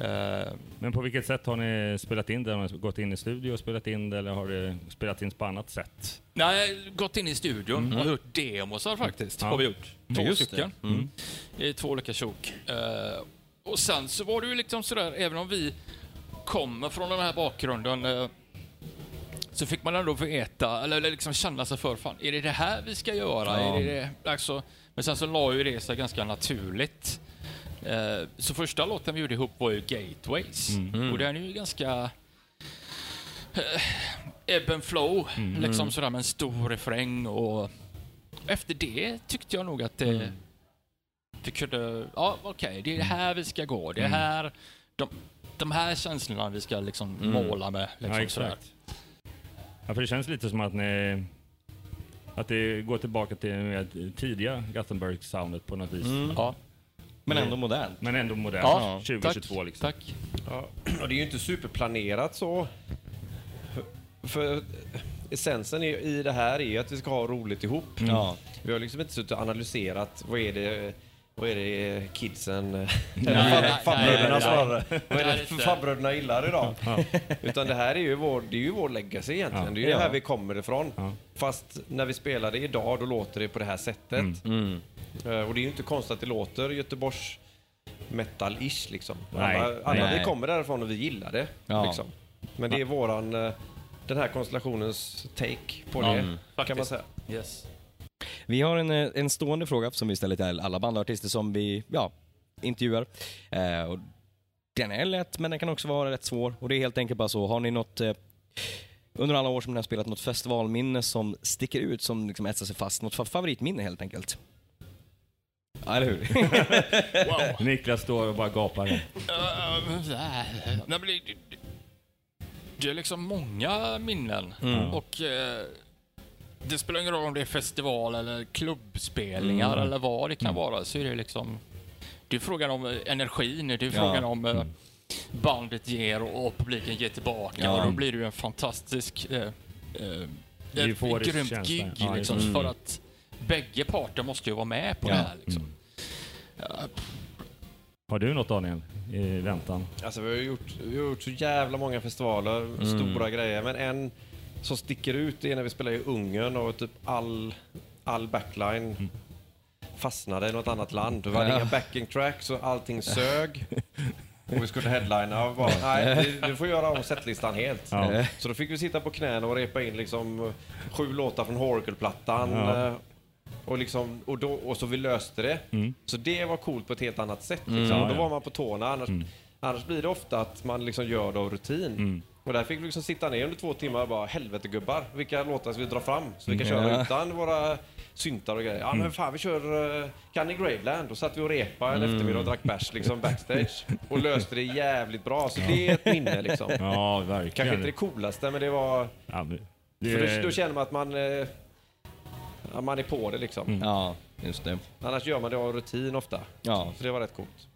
Eh, Men på vilket sätt har ni spelat in det? Har ni gått in i studio och spelat in det eller har det spelats in på annat sätt? nej, gått in i studion Mm. och gjort demosar faktiskt. Ja. Har vi gjort. Två Just stycken. Mm. I två olika tjok. Eh, och sen så var det ju liksom sådär, även om vi kommer från den här bakgrunden eh, så fick man ändå veta, eller liksom känna sig för, fan, är det det här vi ska göra? Ja. Är det det? Alltså, men sen så la ju det sig ganska naturligt. Eh, så första låten vi gjorde ihop var ju Gateways. Mm. Och den är ju ganska eh, ebb and flow, Mm. liksom sådär med en stor refräng och efter det tyckte jag nog att det Mm. vi kunde, ja okej, det är det här vi ska gå. Det är Mm. här, de, de här känslorna vi ska liksom Mm. måla med. Liksom ja, sådär. Ja, för det känns lite som att ni... Att det går tillbaka till det mer tidiga Gothenburg-soundet på något vis. Mm. Ja. Men ändå modernt. Men ändå modernt. Ja, 2022 tack. liksom. Tack. Ja, och det är ju inte superplanerat så. För, för essensen i, i det här är ju att vi ska ha roligt ihop. Mm. Ja. Vi har liksom inte suttit och analyserat vad är det vad är det kidsen, nej, farbröderna snarare, vad är det farbröderna gillar idag? Utan det här är ju vår, det är ju vår legacy egentligen. Ja. Det är ju Ja. det här vi kommer ifrån. Fast när vi spelar det idag, då låter det på det här sättet. Mm. Eh, Och det är ju inte konstigt att det låter Göteborgs metal-ish liksom. Nej, alla alla nej. vi kommer därifrån och vi gillar det. Ja. Liksom. Men det är våran, eh, den här konstellationens take på Ja, det, mm. kan man säga. Yes. Vi har en, eh, en stående fråga som vi ställer till alla bandartister som vi ja, intervjuar. Eh, och den är lätt, men den kan också vara rätt svår. Och det är helt enkelt bara så, har ni något eh, under alla år som ni har spelat något festivalminne som sticker ut, som liksom etsar sig fast? Något fa- favoritminne helt enkelt? Ja, eller hur? Wow. Niklas står och bara gapar. Uh, men det, är liksom många minnen. Mm. Och eh, det spelar ingen roll om det är festival eller klubbspelningar Mm. eller vad det kan Mm. vara. Så är det liksom... Det är frågan om eh, energin, det är frågan om eh, Mm. bandet ger och, publiken ger tillbaka. Ja. Och då blir det ju en fantastisk... Eh, eh, ett grymt känsla. gig Ja, liksom, för att bägge parter måste ju vara med på Ja. det här. Liksom. Mm. Ja, Har du något Daniel i väntan? Alltså vi har gjort, vi har gjort så jävla många festivaler, Mm. stora grejer. Men en som sticker ut är när vi spelade i Ungern och typ all, all backline fastnade i något annat land. Det var Ja. inga backing tracks och allting sög. Och vi skulle headlina och bara, nej, vi, vi får göra om setlistan helt. Ja. Så då fick vi sitta på knäna och repa in liksom sju låtar från Horacle-plattan. Ja. eh, Och, liksom, och, då, och så vi löste det. Mm. Så det var coolt på ett helt annat sätt. Liksom. Mm. Och då Ja, ja. var man på tårna. Annars, Mm. annars blir det ofta att man liksom gör det av rutin. Mm. Och där fick vi liksom sitta ner under två timmar och bara helvete gubbar, vilka låtar ska vi dra fram? Så vi kan Mm. köra Ja. utan våra syntar och grejer. Ja men fan vi kör uh, Gunny Graveland. Då satt vi och repa en eftermiddag och drack bärs liksom backstage. Och löste det jävligt bra. Så det är ett minne liksom. Ja, verkligen. Kanske inte det coolaste men det var... Ja, men det, För då, då känner man att man, eh, ja, man är på det liksom. Mm. ja, just det. Annars gör man det av rutin ofta. Ja. Så det var rätt coolt.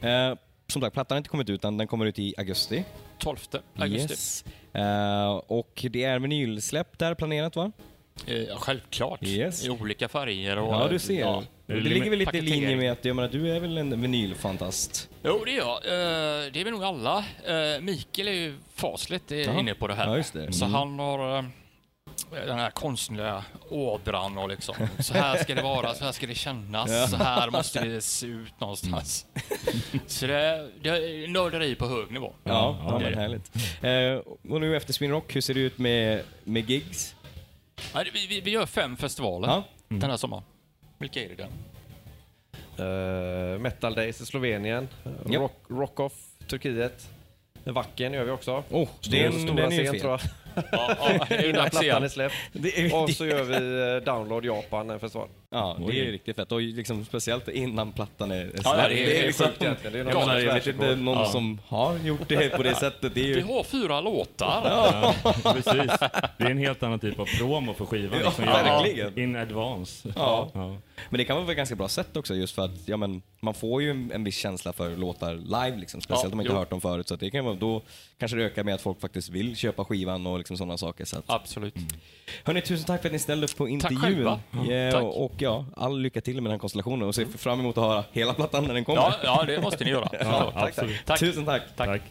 Eh, som sagt, plattan har inte kommit ut än. Den kommer ut i augusti. 12 augusti. Yes. Eh, och det är vinylsläpp där planerat va? Eh, Ja, självklart. Yes. I olika färger. Och, Ja, du ser. Ja. det ligger väl lite i linje med att jag menar, du är väl en vinylfantast? Jo, det är jag. Eh, Det är vi nog alla. Mikael är ju fasligt inne på det här. Ja, just det. Så Mm. han har den här konstnärliga ådran och liksom, så här ska det vara, så här ska det kännas, Ja. så här måste det se ut någonstans. Så det, det är nörderi på hög nivå. Ja, ja, det är men härligt. Eh, och nu efter Swin Rock, hur ser det ut med, med gigs? Vi, vi, vi gör fem festivaler Ja. den här sommaren. Vilka är det den? Uh, Metal Days i Slovenien. Japp. Rock, rock Off Turkiet. Wacken gör vi också. Oh, Det är en stora scen fel. tror jag. Ja, ja, det är Innan plattan är släppt. Det är, Och så gör vi eh, Download Japan, en festival. Ja, det är ju riktigt fett. Och liksom speciellt innan plattan är är Ja, släppt. det är- det är liksom. Det är någon menar, inte världsrekord. någon Ja. som har gjort det på det sättet. Det är Vi ju... har fyra låtar. Ja, precis. Det är en helt annan typ av promo för skivan. Ja, Liksom, göra verkligen. In advance. Ja. Ja. Men det kan vara ett ganska bra sätt också just för att ja, men, man får ju en, en viss känsla för låtar live, liksom, speciellt Ja, om man inte jo. har hört dem förut. Så att det kan vara, då kanske det ökar med att folk faktiskt vill köpa skivan och liksom sådana saker. Så att, Absolut. Hörni, tusen tack för att ni ställde upp på Tack intervjun. själva. Ja, Tack. och, och ja, all lycka till med den här konstellationen och ser fram emot att höra hela plattan när den kommer. Ja, ja, det måste ni göra. Ja. Tack. Tusen tack. Tack. Tack.